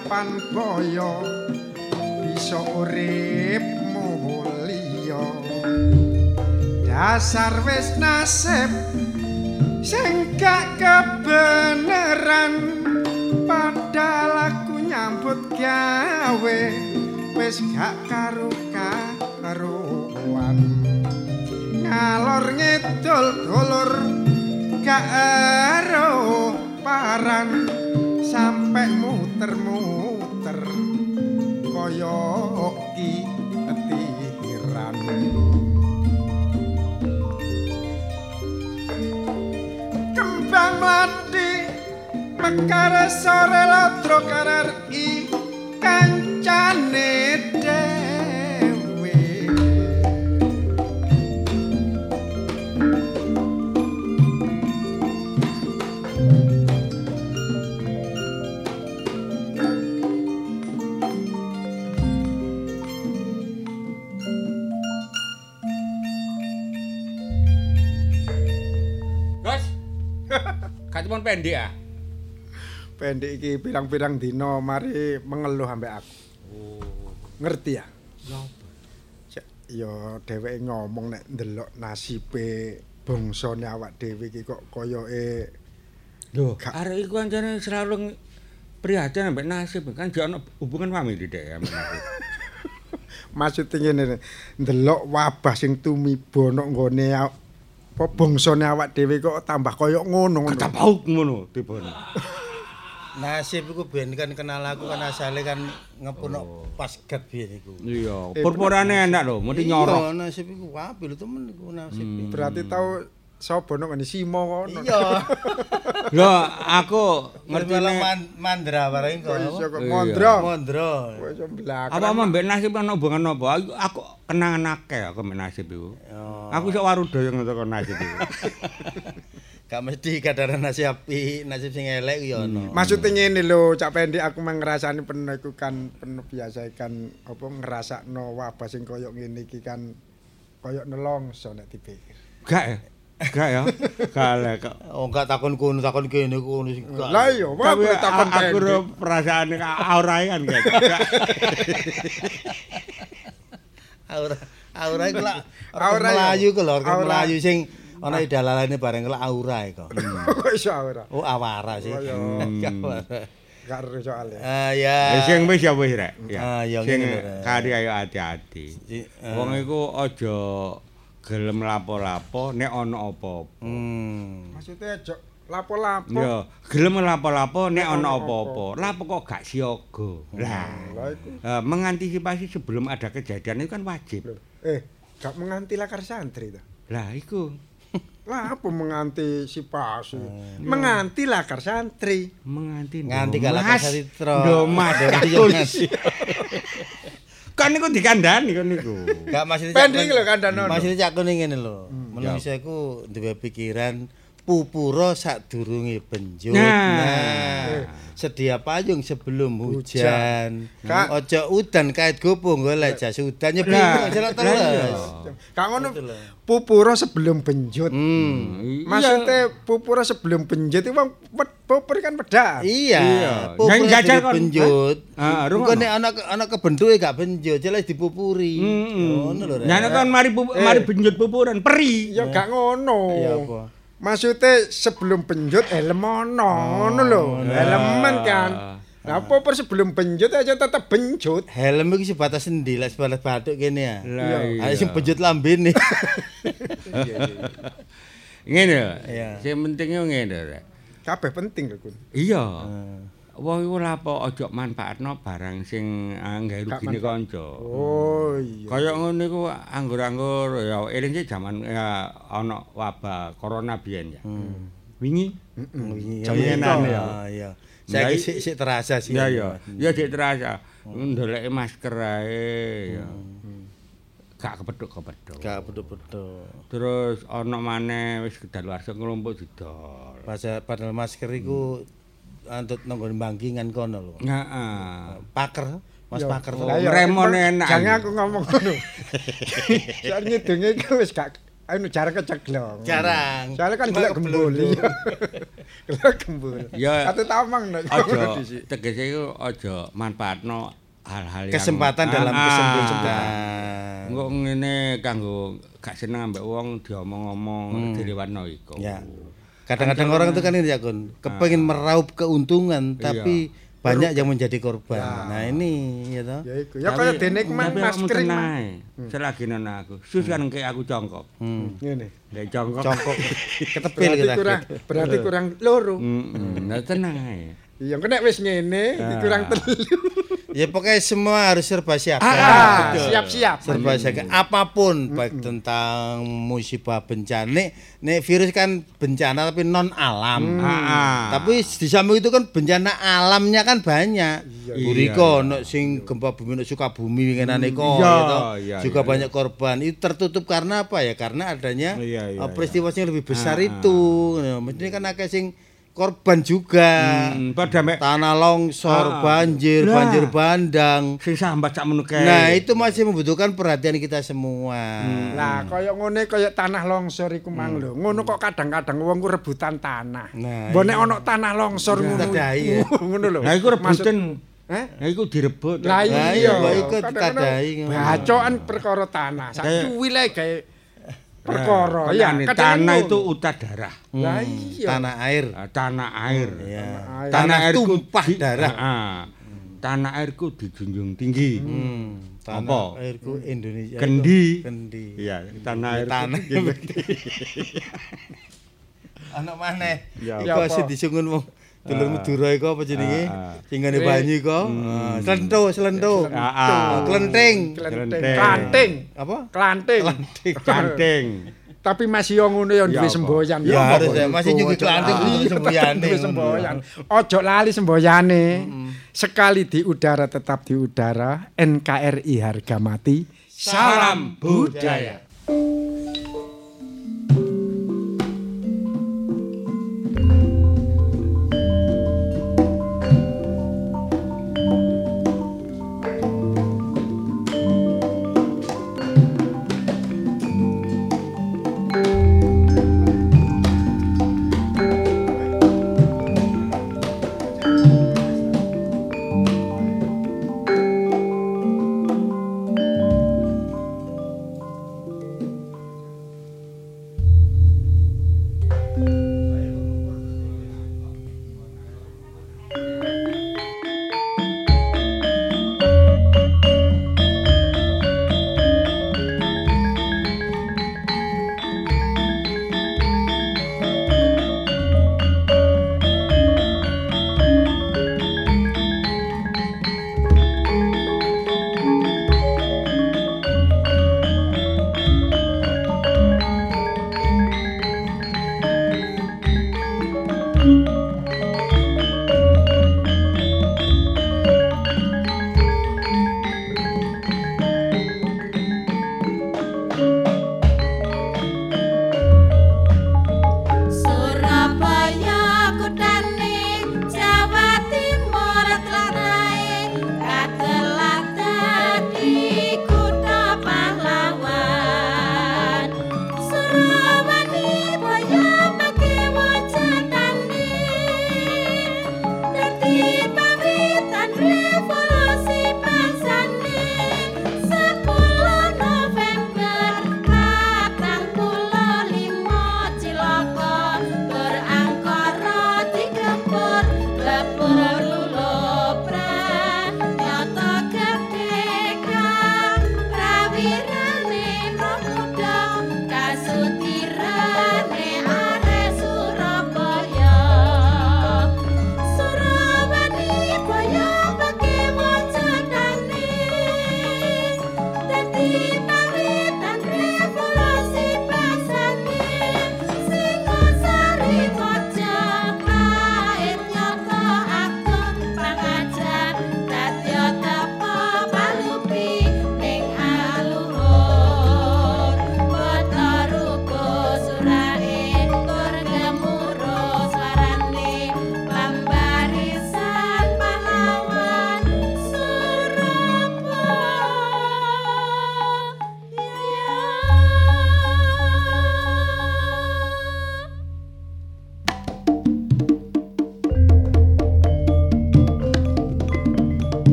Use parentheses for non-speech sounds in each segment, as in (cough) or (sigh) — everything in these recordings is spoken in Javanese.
kapan boyo bisa urip mulya. Dasar wis nasib sing gak kebeneran padahal aku nyambut gawe wis gak karo karuan ngalor ngidul dulur gak ero paran sampe muter-muter kaya ki ketiran. Kembang mati mekar sore ladro karari kancane Katipun pendek ah. pendek iki pirang-pirang dina mari mengeluh ambek aku. Ngerti ya Cek, ya dheweke ngomong nek ndelok nasibe bangsane awak dhewe iki kok koyoke Lho, arek iku ancane selalu prihatin ambek nasib. Kan jek ana hubungan famili ambek nasib. (laughs) maksud ngene ndelok wabah sing tumiba nok nggone apa bangsane awak dhewe kok tambah koyo ngono ngono. Ketapauk ngono tibane. Nasib iku ben kan kenal aku kan asale kan ngepuno pas gat biyen iku. Iya, purpurane enak lho, mesti nyorok. Iya, nasib iku apik lho temen iku nasib. Berarti tau sapa nok ngene Simo ngono. Iya. (laughs) Lho, aku Ngerti man, mandra bareng kok. Kok kok. Mondro. Kok iso belakang. apa ama mbek nasib ana hubungan apa? Aku, aku kenangan akeh aku mbek nasib iku. Aku iso warudoyo ngono karo nasib iku. (laughs) Gak mesti kadaran nasib apik, nasib sing elek ya ono. Maksudnya ngene lho, Cak Pendi aku mah ngrasani penuh iku kan penuh biasa kan apa ngrasakno wabah sing koyo ngene iki kan koyo nelongso nek dipikir. Gak ya? Gak ya? Gak lek kok. Oh, gak takon kono, takon kene kono sing. Lah iya, aku takon aku Pendi. ro perasaane aurae kan gak. Gak. (laughs) Aura aura iku lak Aura aura ya. Melayu ku lho, Aura. Melayu sing ana dalalane bareng lak aura iku. (laughs) Kok iso ora? Oh, awara sih. Oh, iya. (laughs) Awara. Gak ero soalnya. Ah ya. Ya sing wis ya wis rek. Ah, ya Sing ngene, Rek. kari ayo hati-hati. Si- ah. Wong iku aja gelem lapo-lapo nek ana apa-apa. Hmm. Maksudnya aja lapo-lapo. Ya, gelem lapo-lapo nek ana apa-apa. Lapo kok gak siaga. Lah, Lah iku. eh, mengantisipasi sebelum ada kejadian itu kan wajib. Eh, gak menganti lakar santri ta. Lah iku (laughs) Lah apa mengantisipasi? Menganti lakar santri. menganti Nganti lakar sasitra. Ndomas Ndomas. (laughs) Kan niku dikandani kan niku. Gak masih Pending lho kandhane. Masih cak kuning ngene lho. Menungso iku duwe pikiran pupura sadurunge benjut. Nah. sedia payung sebelum hujan. Kak. Ojo udan kait gopo golek jas udan nyepi lah iya. terus. Gak ngono pupura sebelum benjut. Hmm. Maksudnya pupura sebelum benjut itu wong pupur kan pedas. Iya, Iya. pupur Yang jajal dari kon- benjut. Ah, Bukan rungono. nek anak anak kebentuke gak benjut, jelas dipupuri. Heeh. Ngono lho. Nah, kan mari Eh. mari benjut pupuran peri. Ya gak ngono. Iya apa? Maksudnya sebelum benjut helm ono ngono lho. Helman kan. Lah apa per sebelum benjut aja tetep benjut. Helm iki sebatas endi lek sebatas batuk kene ya. Lah iya. Ayo sing bejut lambene. Ngene lho. Iya. Sing pentingnya ngene rek. Kabeh penting lho, Kun. Iya. Wong iku lha apa aja manfaatno barang sing anggawe rugine kanca. Oh iya. Kaya ngono iku anggur-anggur ya eling sih jaman ya ana wabah corona biyen ya. Wingi Wingi Jaminan ya. Ah, Iya. Saiki sik sik terasa sih. Ya ya, ya dik terasa. Ndoleki masker ae ya. Gak kepethuk-kepethuk. Gak beduk-beduk. Terus ana maneh wis kedaluarsa nglumpuk didol. Pas- Padahal masker iku antut nanggon bangkingan kono lho. Heeh. Paker, Mas. Paker to. Lah, iya, Remon Pak, enak. Jangan aku ngomong ngono. (laughs) Soale ngidunge iku wis gak anu jarak keceglong. Jarang. Soalnya kan gelek gembul. Gelek (laughs) gembul. Ya. Kate tamang nek. Aja tegese iku aja manfaatno hal-hal yang Kesempatan dalam Ah, kesempatan. Engko ngene kanggo gak seneng ambek wong diomong-omong dilewatno iku. Ya. Kadang-kadang orang itu kan ini ya Gun, kepengen meraup keuntungan tapi banyak yang menjadi korban. Nah ini ya toh. Ya iku. Ya kaya dene kemang masker iki. tenae. Selagi nang aku. Sus kan kayak aku congkok. Hmm. Ngene. Nek congkok. Congkok (laughs) ketepil Berarti kita. kurang berarti kurang loro. Heeh, nah tenang ae. Iya, kena wis ngene, kurang telu. Ya pokoknya semua harus serba siap. Ah, Betul. siap-siap. Serba siap. Apa pun baik tentang musibah bencana. Nek, nek virus kan bencana tapi non alam. Ah. Tapi di samping itu kan bencana alamnya kan banyak. Iya. Buriko ono sing gempa bumi ono Sukabumi winginane kok Iya, ya toh. iya, Juga iya. banyak korban. Itu tertutup karena apa ya? Karena adanya Iya, iya, uh, peristiwa yang lebih besar Ah, itu. Nah, Mestinya kan akeh sing korban juga. Hmm, padha mek Tanah longsor, Ah. banjir, Lah. banjir bandang. sing sambat sak menuke. Nah, itu masih membutuhkan perhatian kita semua. Nah, kaya ngene kaya tanah longsor iku mang lho. Ngono kok kadang-kadang wong ku rebutan tanah. Nah, Mbok nek ana tanah longsor ngono. (laughs) Ngono lho. Nah iku rebutan. Eh? Nah iku direbut. Lah iya, iya, iku. Bacokan perkara tanah. Sak Kayak- kuwi lek gawe perkara. Nah, Ya, makanya kadang tanah itu uta darah. Lah iya. Tanah air. Ah, Tanah air. Ya. air. Tanah airku tumpah di- darah. Ah, Tanah airku dijunjung tinggi. Hmm, tanah Apa? airku Indonesia. itu Kendi. Kendi. Iya, tanah airku. Tanah. (laughs) Anak maneh. Ya, Iku apa? sing disungun wong dulur Madura iku apa jenenge? Ah, ah. Sing ngene banyu iku. Ah, slento. Ah, ah. Klenting. Klanting. Apa? Klanting. Canting. (laughs) Tapi masih yo ngono yo Ya duwe semboyan. Ya, apa harus ya. Masih nyugi Ojo klanting semboyane, duwe semboyan. Ojo lali semboyane. Sekali di udara tetap di udara. NKRI harga mati. Salam budaya.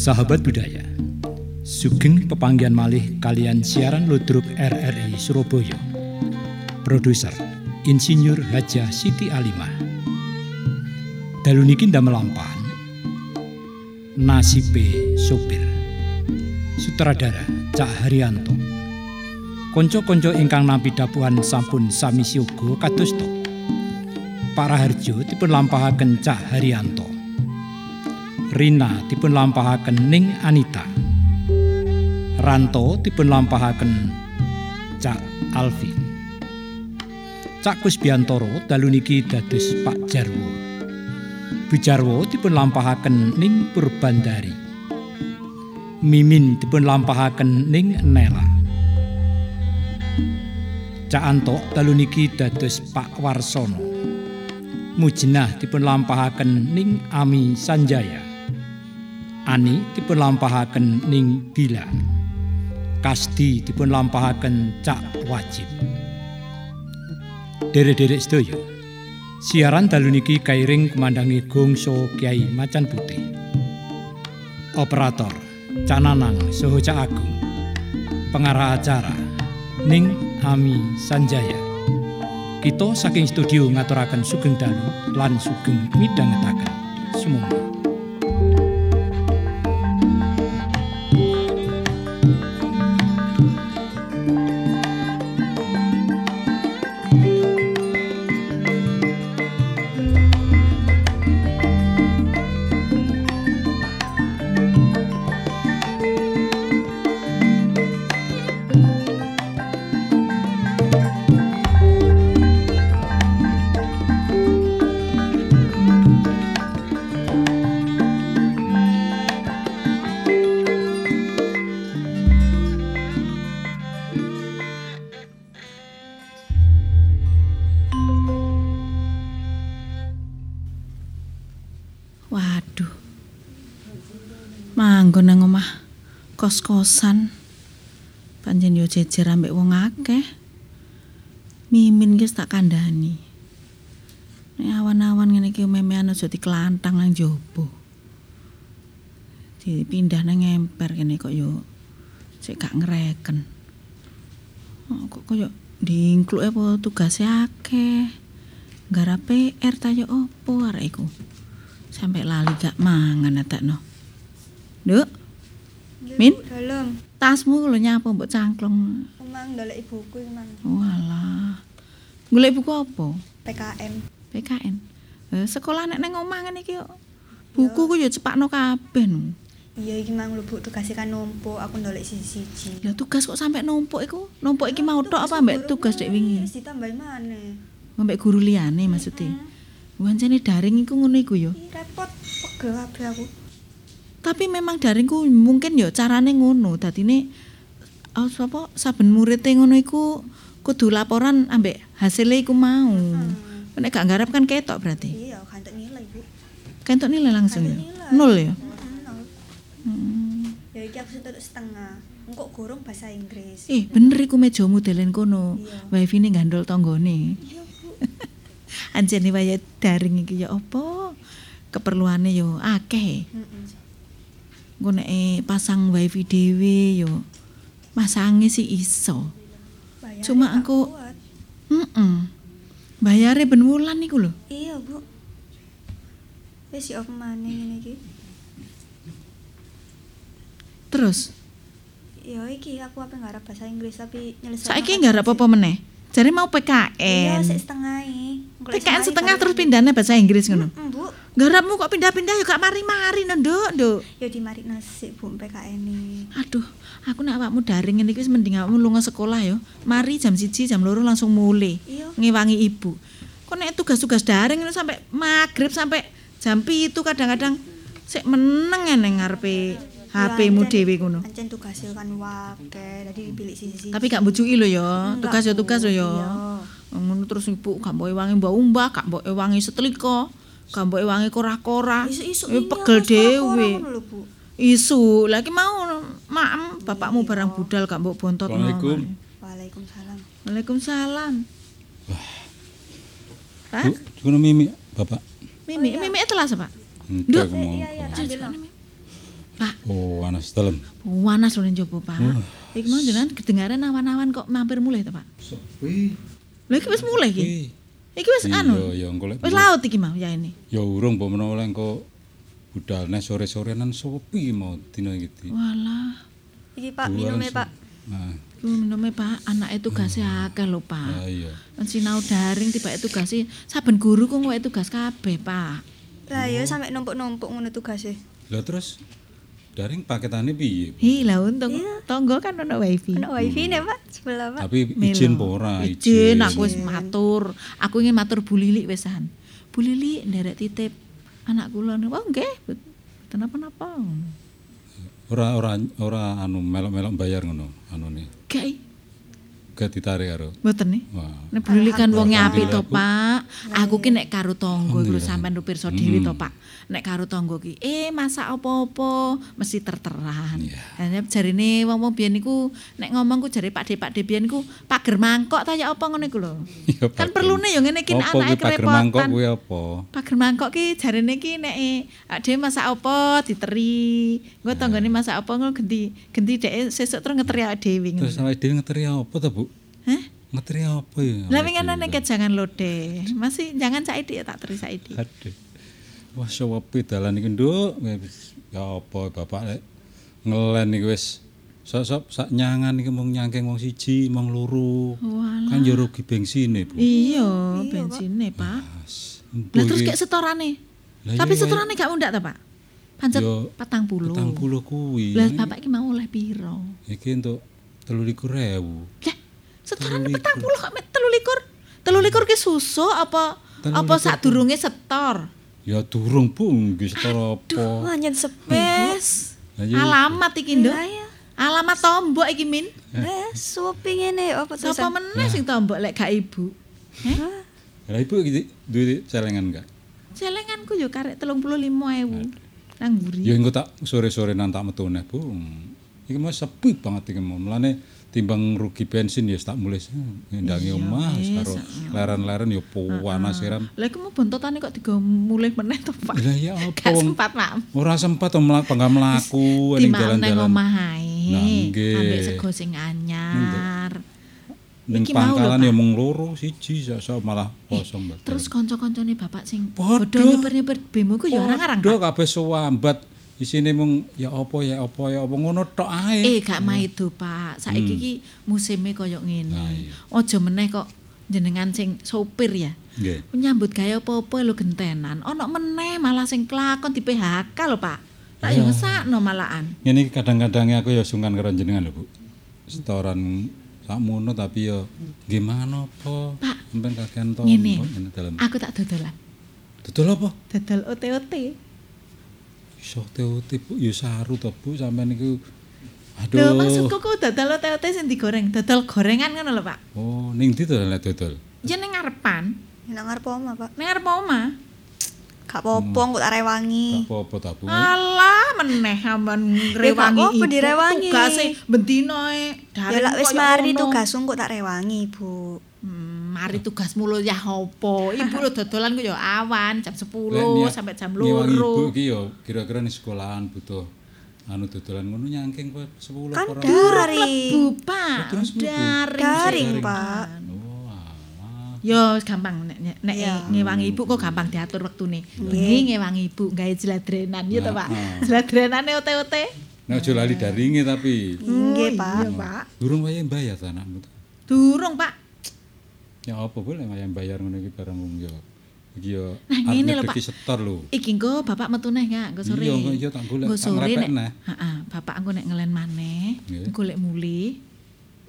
Sahabat budaya, sugeng pepanggian malih kalian siaran ludruk RRI Surabaya. Produser Insinyur Haja Siti Alimah. Dalu niki ndamel lampahan. Nasibe sopir. Sutradara Cak Haryanto. Konco-konco ingkang nampi dapuan sampun sami siyoga kados to. Pak Raharjo dipun lampahaken Cak Haryanto. Rina dipun lampahaken Ning Anita. Ranto dipun lampahaken Cak Alfi. Cak Kusbiantoro dalu niki dados Pak Jarwo. Bu Jarwo dipun lampahaken Ning Purbandari. Mimin dipun lampahaken Ning Nela. Cak Anto dalu niki dados Pak Warsono. Mujinah dipun lampahaken Ning Ami Sanjaya. Ani dipun lampahaken Ning Bila. Kasti dipun lampahaken Cak Wajib. Derek-derek sedaya. Siaran dalu niki kairing kumandangi gongso Kiai Macan Putih. Operator Cananang Soho Cak Agung. Pengarah acara Ning Ami Sanjaya. Kita saking studio ngaturaken sugeng dalu lan sugeng midhangetaken. Sumangga. Nang omah kos-kosan. Panjen yo jejer ambek wong akeh. Mimin guys tak kandhani. Nek awan-awan ngene iki memean aja dikelantang nang jobo. Dipindah nang emper kene kok yo sik gak ngereken. Oh, kok koyo dingkluk apa tugase akeh. Garap PR ta yo opo arek iku? Sampai lali gak mangan atakno. Nduk, Min? Dalam. tasmu lho nyapa mbok cangklong. Emang ndolek ibuku iki mang Walah. Golek buku apa? PKM. PKN. Eh, sekolah nek nang omah ngene iki yo. Buku ku yo cepakno kabeh no. Iya iki mang lho Bu tugas kan numpuk aku ndolek siji-siji. Lah tugas kok sampai numpuk iku? Numpuk iki mau tok apa mbek tugas dek wingi? Wis ditambahi maneh. Mbek guru liyane maksudnya. Wancane daring iku ngono iku yo. Repot pegel kabeh aku. Tapi memang daringku mungkin yo carane ngono. Dadine oh, apa saben murid ngono iku kudu laporan ambek hasilnya iku mau. Nek gak nggarap kan ketok berarti. Iya, kantek nilai Bu. Kentok nilai langsung ya. Nilai. Nol ya. Hmm. Ya iki aku setengah. Engkok gorong bahasa Inggris. Eh bener iku meja modelen kono. Iya. Wifi ne gandol tanggane. Iya Bu. (laughs) Anjene waya daring iki ya apa? Keperluane yo akeh. Heeh. Engko nek eh, pasang wifi dhewe yo masange sih iso. Bayarnya Cuma aku-. Heeh. Bayare ben wulan iku lho. Iya Bu. Wis si off maneh ngene iki. Terus Ya iki aku apa ngarep bahasa Inggris tapi nyelesai. saiki nggak ada apa-apa meneh. Jare mau Iya, PKN. sik setengah PKN setengah terus pindahnya bahasa Inggris ngono. Heeh, Bu. Garapmu kok pindah-pindah ya gak mari-mari no, Nduk, Nduk. Ya di mari nasi Bu PKN ini. Aduh, aku nek awakmu daring ngene iki wis mending awakmu lunga sekolah ya. Mari jam 1 jam loro langsung mulai. Iya. Ngewangi ibu. Kok nek tugas-tugas daring itu sampai maghrib sampai jam itu kadang-kadang sik meneng ngene ngarepe HP-mu dhewe ngono. Ancen tugas kan wake, dadi dipilih sisi-sisi. Tapi gak mbujuki lho ya. Enggak, Tugas ya Bu. tugas lho ya. Iya. Ngono terus ibu gak mbok wangi mbak umbah, gak mbok wangi setrika, gak mbok wangi kora-kora. Isu-isu pegel dhewe. ngono lho, Bu. Isu, lagi mau maem bapakmu barang budal gak mbok bontot. Waalaikum. Waalaikumsalam. Waalaikumsalam. Pak, Bu, kuno mimi Bapak. Mimi, Mimi telas, Pak. Enggak mau. Iya, iya, ambil. Pak, Oh, anas dalem. panas lho ning jaba, Pak. Iki mau jenengan kedengaran awan-awan kok mampir mulih to, Pak? Sepi. Lha iki wis mulih iki. Iki wis Iya, anu. ya engko lek. Wis laut iki mau ya ini. Ya urung apa menawa lek engko budalne sore-sorenan sepi mau dina iki. Walah. Iki Pak se- Pak. Nah, minume Pak, anake tugasé akeh lho, ah, Pak. iya. Kan sinau daring tibake tugasé saben guru ku kowe tugas kabeh, Pak. Lah ya sampe numpuk-numpuk ngono tugasnya. Lah terus daring paketane piye? Hi, lah untung tonggo kan ono wifi. Ono wifi nih Pak sebelah Pak. Tapi izin apa ora? Izin aku wis matur. Aku ingin matur Bu Lili wisan. Bu Lili nderek titip anak kula. Oh nggih, mboten napa-napa. Ora ora ora anu melok-melok bayar ngono anune. Gak Gak ditarik karo. mboten nih. Nek Bu Lili kan wong apik to. Pak. Aku ki nek karo tangga iku sampean lu pirsa dhewe Hmm. to, Pak. Nek karo tangga ki, eh masak apa-apa mesti terteran. Iya. Hanya jarine wong-wong biyen niku nek ngomong ku jare Pak De Pak De biyen niku pager mangkok ta ya apa ngono iku lho. Ya, Kan perlune ya ngene kuwi anake pager mangkok kerepotan. kuwi apa? Pager mangkok ki jarene ki nek dhewe masak apa diteri. Engko tanggane masak apa ngono genti genti dhek sesuk terus ngeteri awake dhewe. Terus awake dhewe ngeteri apa ta, Bu? Hah? Ngeteri apa ya? Lah winginane dhewe? nek jangan lode. Masih jangan saiki ya tak teri saiki. Aduh. Wah, sepi dalan iki, Nduk. Wis, Ya apa Bapak lek ngelen iki wis sok-sok sak nyangan iki mung nyangking wong siji, mong loro. Kan yo rugi bensine, Bu. Iya, bensine, Pak. Lah terus kayak setorane. Tapi iya, setorane gak mundak ta, Pak? Pancet Yo, 40. petang puluh kuwi. Lah bapak ki mau oleh piro? Iki entuk 33.000. Lah, setorane 40 kok met 23. 23 ki susu apa Telu apa likur, sak durunge setor? Ya durung, Bu, nggih setor apa. Wes. Lah iya. Alamat iki, Nduk. Lah ya. Alamat tombok iki, Min. Eh, supi ngene apa Sapa tulisan? meneh sing tombok lek gak ibu? Heh? Lah Ibu iki duwe celengan enggak? Celenganku yo karek 35.000. Nang mburi. Ya engko tak sore-sore nang tak metu neh, Bu. Iki mah sepi banget iki mau. Mulane timbang rugi bensin ya tak mulai ngendangi omah karo leren-leren ya panas siram. Lah iku mau bontotane kok digo mulih meneh to, Pak. Lah ya apa sempat, Mam. ora sempat to mlaku bangga mlaku ning dalan-dalan. omah ae. Nah, nggih. Ambek sego sing anyar. Ning mau pangkalan Pak. ya mung loro siji sok malah kosong Mbak. Terus kanca-kancane bapak sing Padha. nyeper-nyeper bemo ku ya orang-orang. Padha kabeh suwambat isine mung ya apa ya apa ya apa ngono tok ae. Eh gak maido, Pak. Saiki iki musime koyo Hmm. Nah, ngene. iya. Aja meneh kok jenengan sing sopir ya. Nggih. Menyambut gawe apa-apa lho gentenan. Ono meneh malah sing kelakon di PHK lho, Pak. Tak Iya. yo ngesakno malahan. Ngene iki kadang-kadang aku ya sungkan karo jenengan lho, Bu. Setoran sakmono tapi ya gimana apa? Pak, sampean kakean to. ngene. ngene. Aku tak dodolan. Dodol apa? Dodol OT-OT. Iso teote Bu, ya saru to Bu sampean niku. Aduh. Lho maksudku ku dodol OT-OT sing digoreng, dodol gorengan ngono lho, Pak. Oh, ning ndi to lek dodol? Ya ning ngarepan, Nang ngarep omah, Pak. ning ngarep omah. Gak apa-apa kok tak rewangi. Tak apa-apa ta Bu. Alah meneh sampean ngrewangi apa-apa direwangi. Tugase bendino e. Ya lak wis mari tugasmu kok tak rewangi, Bu. Mari tugasmu lho ya apa? Ibu lho dodolan ku ya awan jam 10 Lek niat- sampai jam ngewangi Ibu 2. iki ya kira-kira ning sekolahan butuh anu dodolan ngono nyangking kowe 10 Kan apa ora? daring. Bu, Pak. Daring. Daring. Yo gampang nek nek nek Iya. ngewangi ibu kok gampang diatur wektune. Bengi ngewangi ibu gawe jeladrenan ya to, Pak. Nah, Jeladrenane ote-ote. Nek aja lali daringe tapi Nggih, Pak. Iya, Pak. durung wayahe bayar ta anakmu. Durung, Pak. Ya apa boleh wayahe bayar ngono iki barang wong ya. Iki Nah, ngene lho, arep Pak. setor lho. Iki engko bapak metu neh ya, engko sore. Iya, engko iya tak golek, Engko tak sore nek. Heeh, bapak engko nek ngelen maneh, golek muli.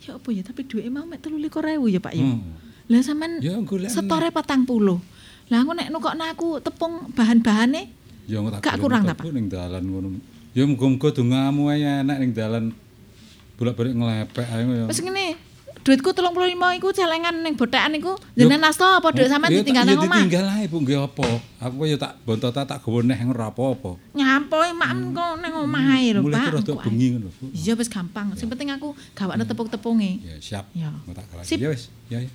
Ya apa ya, tapi duwe mau mek 23.000 ya, Pak ya. Hmm. Lah sampean Ya golek setore 40. Lah aku nek nukokno aku tepung bahan-bahane Ya engko tak Gak kurang ta, Pak? Ning dalan ngono. Ya muga-muga dongamu ae enak ning dalan bolak-balik nglepek ae ya. wis ngene. Duitku 35 iku celengan ning bothekan iku jenengan nasta apa duit sampean ditinggal nang ya omah. ditinggal ae Bu nggih apa. Aku ya tak bontota tak gawa neh ora apa-apa. Nyampo mak engko ning omah ae lho, Mulai Pak. rada Engko ae. bengi ngono. Iya wis gampang. Sing penting aku gawakno tepung-tepunge. Ya siap. Ya. Tak. Sip. Ya wis. Ya. ya.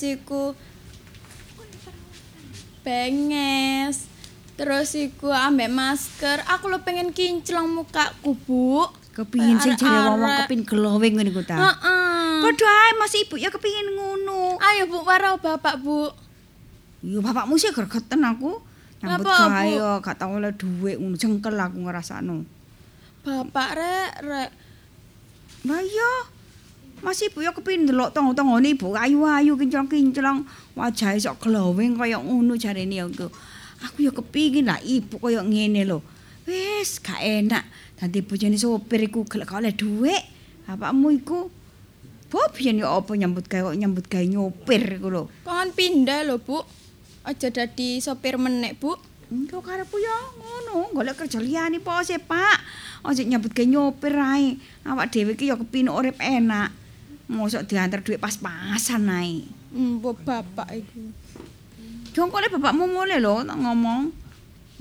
Terus iku benges. Terus iku ambek masker. Aku lho pengen kinclong mukaku, Bu. Kepingin sing jare wong kepin glowing ngene iku ta. Heeh. Padha ae Mas Ibu ya kepingin ngono. Ayo Bu, karo Bapak, Bu. Iya bapakmu sih gregeten aku. Nyambut gawe yo gak tau oleh dhuwit ngono jengkel aku ngrasakno. Bapak rek, rek. Lah iya. Mas Ibu ya kepingin ndelok tangga-tanggane Ibu ayu-ayu kinclong-kinclong wajahe sok glowing kaya ngono jarene aku. Aku ya kepingin lah Ibu kaya ngene lho. Wis gak enak. Dadi bojone sopir iku gelek gak oleh dhuwit. Bapakmu iku Bo biyen ya apa nyambut gawe kok nyambut gawe nyopir iku lho. Kon pindah lho, Bu. Aja dadi sopir menek, Bu. Engko karepku ya ngono, golek kerja liyane po sih, Pak. Ojo nyambut gawe nyopir ae. Awak dhewe iki ya kepinuk urip enak. Mosok diantar duit pas-pasan ae. Mbok bapak iku. Jongkole bapakmu mulai lho tak ngomong.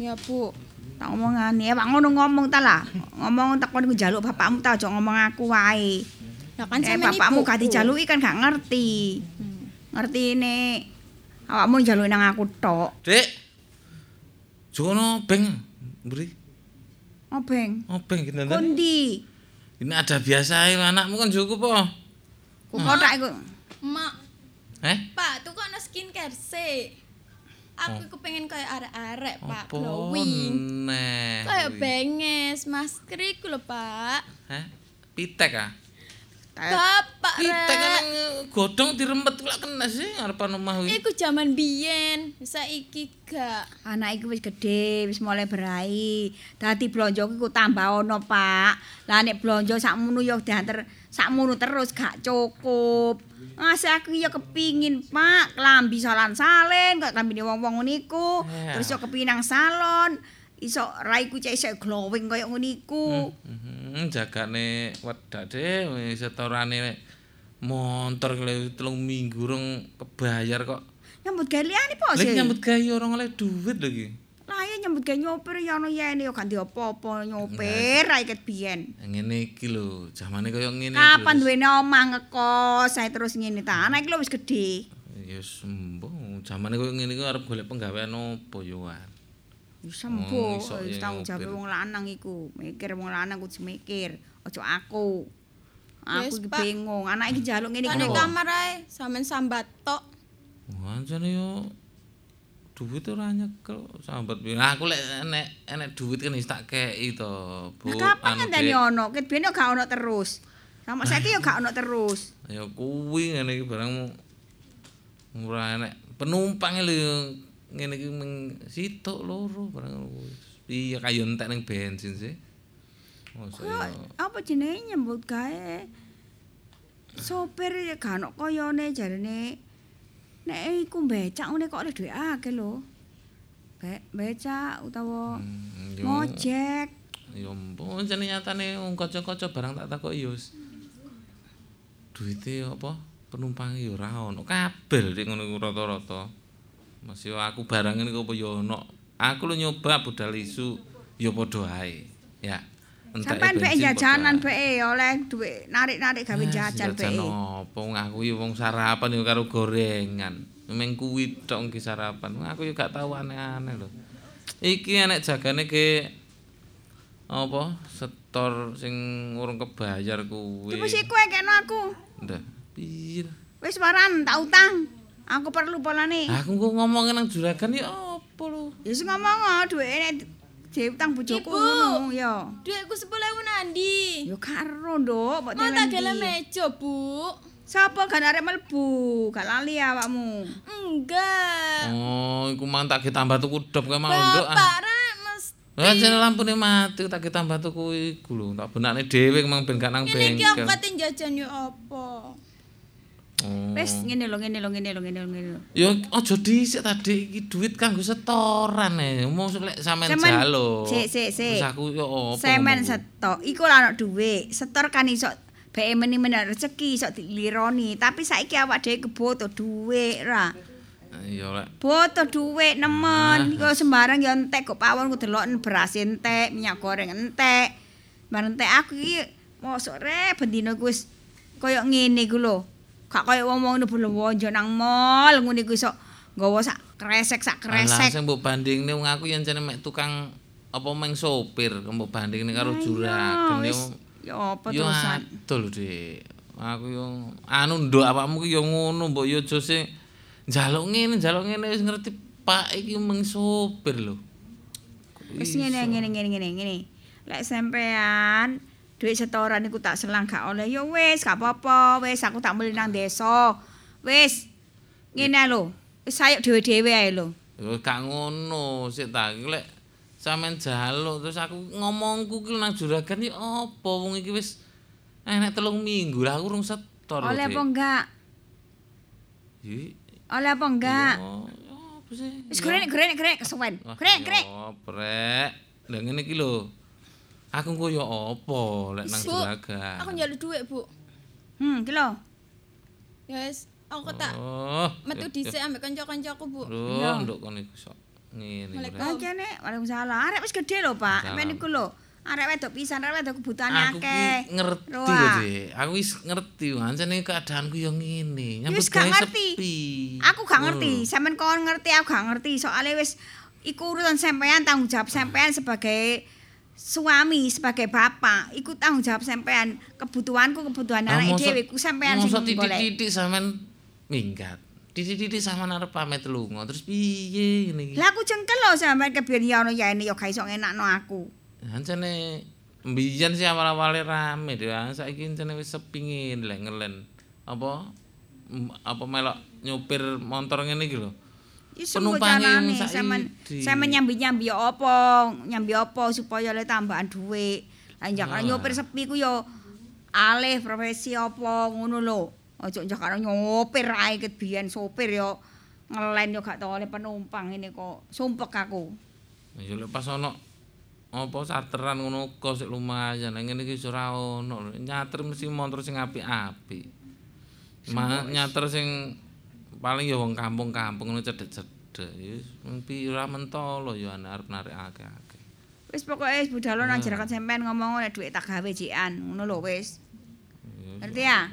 Ya, Bu. Tak ngomongane, ya Pak ngono ngomong ta lah. Ngomong takon iku njaluk bapakmu ta aja ngomong aku wae. Lah kan Eh bapakmu gak dijaluki kan gak ngerti. Hmm. Ngerti ini awakmu njaluki nang aku tok. Dik. Jono beng mburi. Obeng. Obeng iki nandan. Kondi. Ini ada biasa anakmu kan cukup po. Ku kotak iku. Mak, Eh? Pak, tuku ana skincare sih. Aku iku pengen kaya arek-arek, Pak, Apa glowing. neh? Kaya benges, masker iku lho, Pak. Heh? Pitek ah. Bapak Pitek kan rek. godhong dirempet kok kena sih ngarepan omah kuwi. Iku jaman biyen, saiki gak. Anak iku wis gedhe, wis mulai berai. Dadi blonjo iku tambah ono, Pak. Lah nek blonjo sakmono ya diantar sakmono terus gak cukup. Ngasih aku ya kepingin, Pak, klambi salan salen, kok klambine wong-wong ngono iku. Ya. Terus yo kepingin nang salon. Iso raiku cek iso glowing kaya ngono iku. Hmm, jagane wedak deh wis setorane motor telung minggu rong kebayar kok. Nyambut gawe liyane po Lagi sih. nyambut gawe orang oleh duit lagi. Lah ya nyambut gawe nyopir ya ono yene ya ganti apa-apa nyopir ae ket biyen. Ngene iki lho, zamane kaya ngene. Kapan duwene omah ngekos saya terus ngene ta. Anak iki lho wis gedhe. Ya sembuh, zamane kaya ngene iki arep golek penggawean opo yo Wan. Wis sembuh, Oh, wis ya tanggung jawab nyopir. wong lanang iku. Mikir wong lanang kudu mikir, aja aku. Aku iki bingung, anak iki njaluk ngene iki Kan lho. kamar ae, sampean sambat tok. Wancane yo duit ora nyekel sambat piye. Nah, aku lek enek enek duit kan wis tak kei to, Bu. Nah, kapan ngenteni Dik. ono? Ket biyen yo gak ono terus. Sama saiki yo gak ono terus. Ya kuwi ngene iki barang ora enek penumpange lho ngene iki meng sitok loro barang kuwi. Piye kayu entek ning bensin sih. Masa yo apa jenenge nyambut gawe? Sopir ya gak ono koyone jarene. Nek iku becak ngene kok oleh dhuwit akeh lho. Be becak utawa Hmm, ngojek. jane nyatane wong kanca-kanca barang tak takoki yo. Duite apa penumpange yo ora ono kabel dik ngono rata-rata. Masih aku barang ini kok apa yo ono. Aku lu nyoba budal isu yo padha ae. Ya. Sampeyan bek bensin jajanan bek oleh dhuwit narik-narik gawe Ah, jajan bek. apa wong aku yo wong sarapan yo karo gorengan. Meng kuwi tok ki sarapan. Aku yo gak tau aneh-aneh lho. Iki enek jagane ke apa setor sing urung kebayar kuwi. Wis iku ae kena aku. Ndah, piye? Wis waran tak utang. Aku perlu polane. Aku kok ngomongin nang juragan ya apa lho? Ya wis ngomong dhuwit nek diutang bojoku Ibu. ngono ya. Duitku 10.000 nandi. Ya karo, Nduk, mbok Mau tak temen gele ndi? meja, Bu. Sapa gak arek mlebu? Gak lali awakmu. Enggak. Oh, iku mang tak tambah tuku dop kae mau nduk. ah. Bapak rek mesti. Lah jane lampune mati tak tambah tuku iku lho, tak benakne dhewe mang ben gak nang Ini iki aku bengkel. kate jajan yo apa? Oh. Wis ngene lho, ngene lho, ngene lho, ngene lho, ngene. Ya aja dhisik tadi iki duit kanggo setoran e. Mau lek sampean jaluk. Sik, sik, sik. Terus aku yo apa? Semen setok. Iku lah ono dhuwit. Setor kan iso BM meni men rezeki iso dilironi, tapi saiki awak dhewe keboto dhuwit ra. Ya lek Butuh duit nemen. Iku sembarang ya entek kok pawon ku delok beras entek, minyak goreng entek. Bareng entek aku iki mosok re bendina ku wis kaya ngene iku lho. Gak kaya wong-wong belum wonjo nang mall ngene iku iso nggawa sak kresek sak kresek. sing mbok bandingne wong aku yen jane mek tukang apa meng sopir mbok bandingne karo juragan yo. Ya apa Yo terusan? adol, Dik. Aku yo anu nduk awakmu ki yo ngono mbok yo aja sing njaluk ngene, njaluk ngene wis ngerti Pak iki meng sopir lho. Wis ngene ngene ngene ngene ngene. Lek sampean duit setoran iku tak selang gak oleh ya wis gak apa-apa wis aku tak mulih nang desa. Wis. Ngene lho. Wis ayo dhewe-dhewe ae lho. Yo gak ngono, sik ta lek sampean njaluk terus aku ngomongku ki nang juragan ya apa wong iki wis enek telung minggu lah aku rung setor. Oleh apa enggak? Ih, Oleh apa enggak? Wis Yo. grenek grenek grenek kesuwen. Wah, Grenek grenek. Ya, brek. Lah ngene iki lho. Aku engko ya apa lek nang juragan. Aku njaluk duit, Bu. Hmm, ki lho. Ya wis, aku tak Oh. metu dhisik ambek kanca-kancaku, Bu. Lho, nduk kon iku sok ngene. Waalaikumsalam. waalaikumsalam. Arek wis gede lho, Pak. Men niku lho. Arek wedok pisan, arek wedok kebutuhane Aku akeh. ki ngerti lho. Dik. Aku wis ngerti ancene keadaanku ya ngene. Nyambut gawe ngerti. sepi. Aku gak ngerti, sampean kon ngerti, aku gak ngerti. Soalnya wis iku urusan sampean tanggung jawab sampean sebagai suami, sebagai bapak. Iku tanggung jawab sampean. Kebutuhanku kebutuhan Ah, anak mosok- dhewe iku sampean sing mosok golek. titik-titik sampean minggat. Titik-titik sampean arep pamit lunga. Terus piye ngene iki? Lah aku jengkel lho sampean kebiyen ya ono ya ini ya gak iso ngenakno aku. Ancene mbiyen sih awal-awale rame dhewe. Saiki ancene wis sepi ngene lek ngelen. Apa apa melok nyupir motor ngene iki lho. Wong sampean saiki. sampean nyambi-nyambi apa, nyambi apa supaya le tambahan duit. Lah Ah. nyopir sepi ku yo alih profesi apa ngono lho. Njak karo nyopir ae ket biyen sopir yo ngelen yo gak tau oleh penumpang ini kok sumpek aku. Ya lek pas ono apa charteran ngono kok sik lumayan. Lah ngene iki ora ono. Nyater mesti motor sing apik-apik. Ma nyater sing paling ya wong kampung-kampung ngono cedek-cedek. Ya ora mentolo ya arep narik akeh-akeh. Wis pokoke wis budalo nang jerakan sampean ngomong nek duit tak gawe jikan ngono lho wis. Ngerti ya?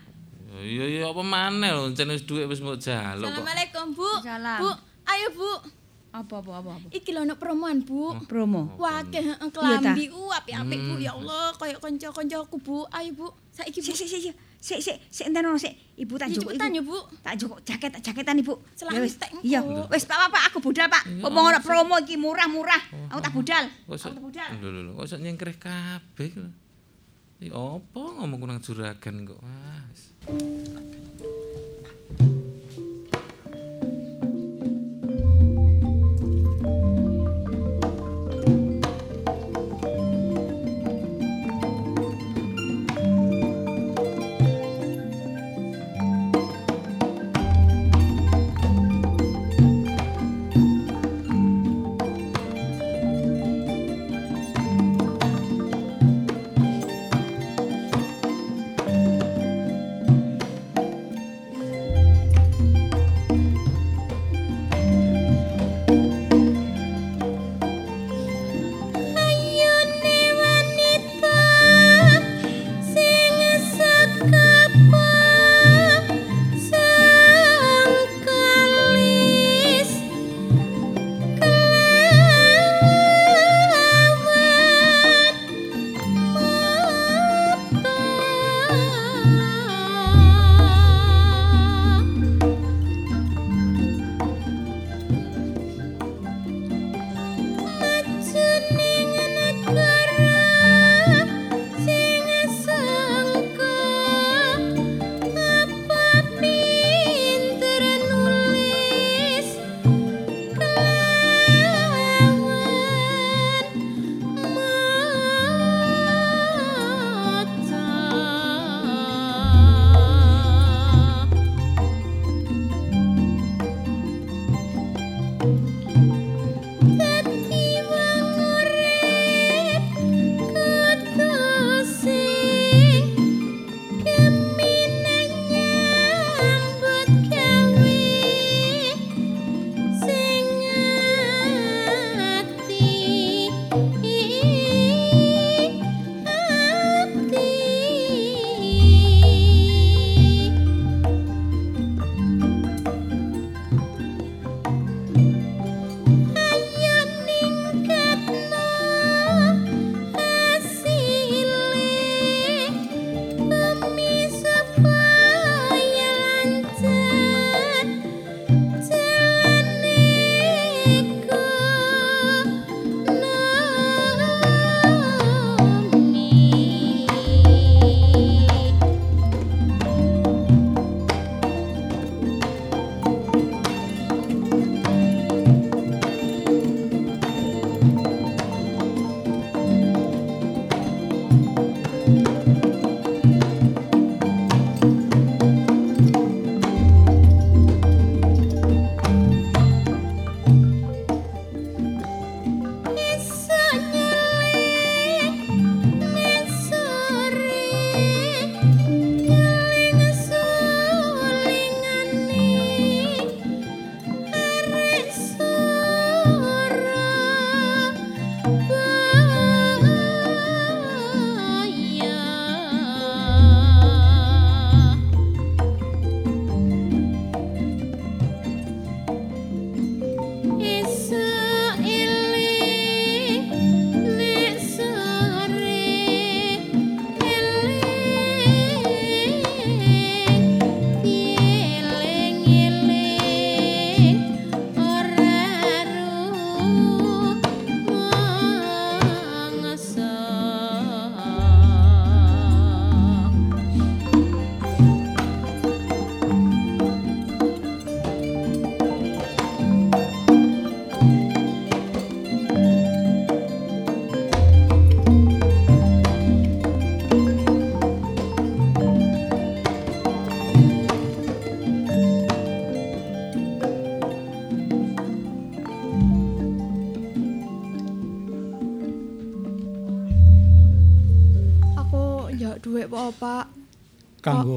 Ya iya iya apa maneh lho, jan wis dhuwit wis mbok jaluk kok. Assalamualaikum, Bu. Salam. Bu, ayo, Bu. Apa apa apa apa. Iki lho ono promoan, Bu. Promo. Wah, akeh kelambi uh apik-apik, Bu. Ya Allah, koyo kanca-kancaku, Bu. Ayo, Bu. Saiki, Bu. Sik sik sik sik sik sik enten ono sik. Ibu tak cepetan ibu. ya, Bu. Tak joko jaket tak jaketan ibu. Celah Ya, wis. tek. Iya. Wis Pak Pak aku budal Pak. Ngomong ono promo iki murah-murah. Aku tak budal. Kok iso Aku tak budal. lho lho lho, kok iso nyengkreh kabeh. Ya apa ngomong nang juragan kok. Wah.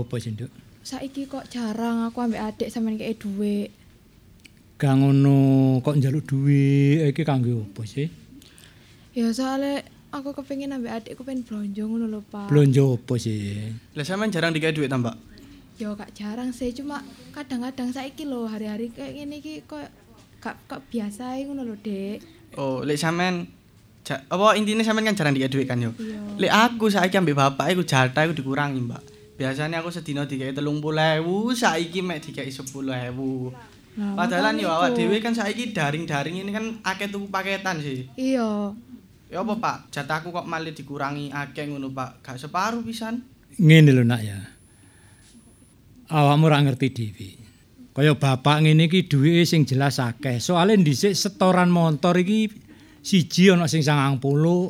Apa sih, Nduk? Saiki kok jarang aku ambek adik sampean kei dhuwit. Gak ngono kok njaluk duit iki kanggo apa sih? Ya soalnya aku kepengin ambek adikku pengen blonjo ngono lho, Pak. Blonjo apa sih? Lah sampean jarang dikasih duit ta, Mbak? Ya gak jarang sih, cuma kadang-kadang saiki lho hari-hari kayak gini iki kok gak kok biasa ngono lho, Dek. Oh, lek sampean ja, apa intine sampean kan jarang dikasih duit kan yo. Iya. Lek aku saiki ambek bapak iku jatah iku dikurangi, Mbak. Biasanya aku sedina dikasih 30.000, saiki mek dikasih 10.000. Nah, Padahal yo awak dhewe kan saiki daring-daring ini kan akeh tuku paketan sih. Iya. Ya apa, Pak? Jatahku kok malah dikurangi akeh ngono, Pak. Gak separuh pisan. Ngene lho nak ya. Awakmu ora ngerti dhewe. Kaya bapak ngene iki duwike sing jelas akeh. Soale dhisik setoran motor iki siji ana sing 90,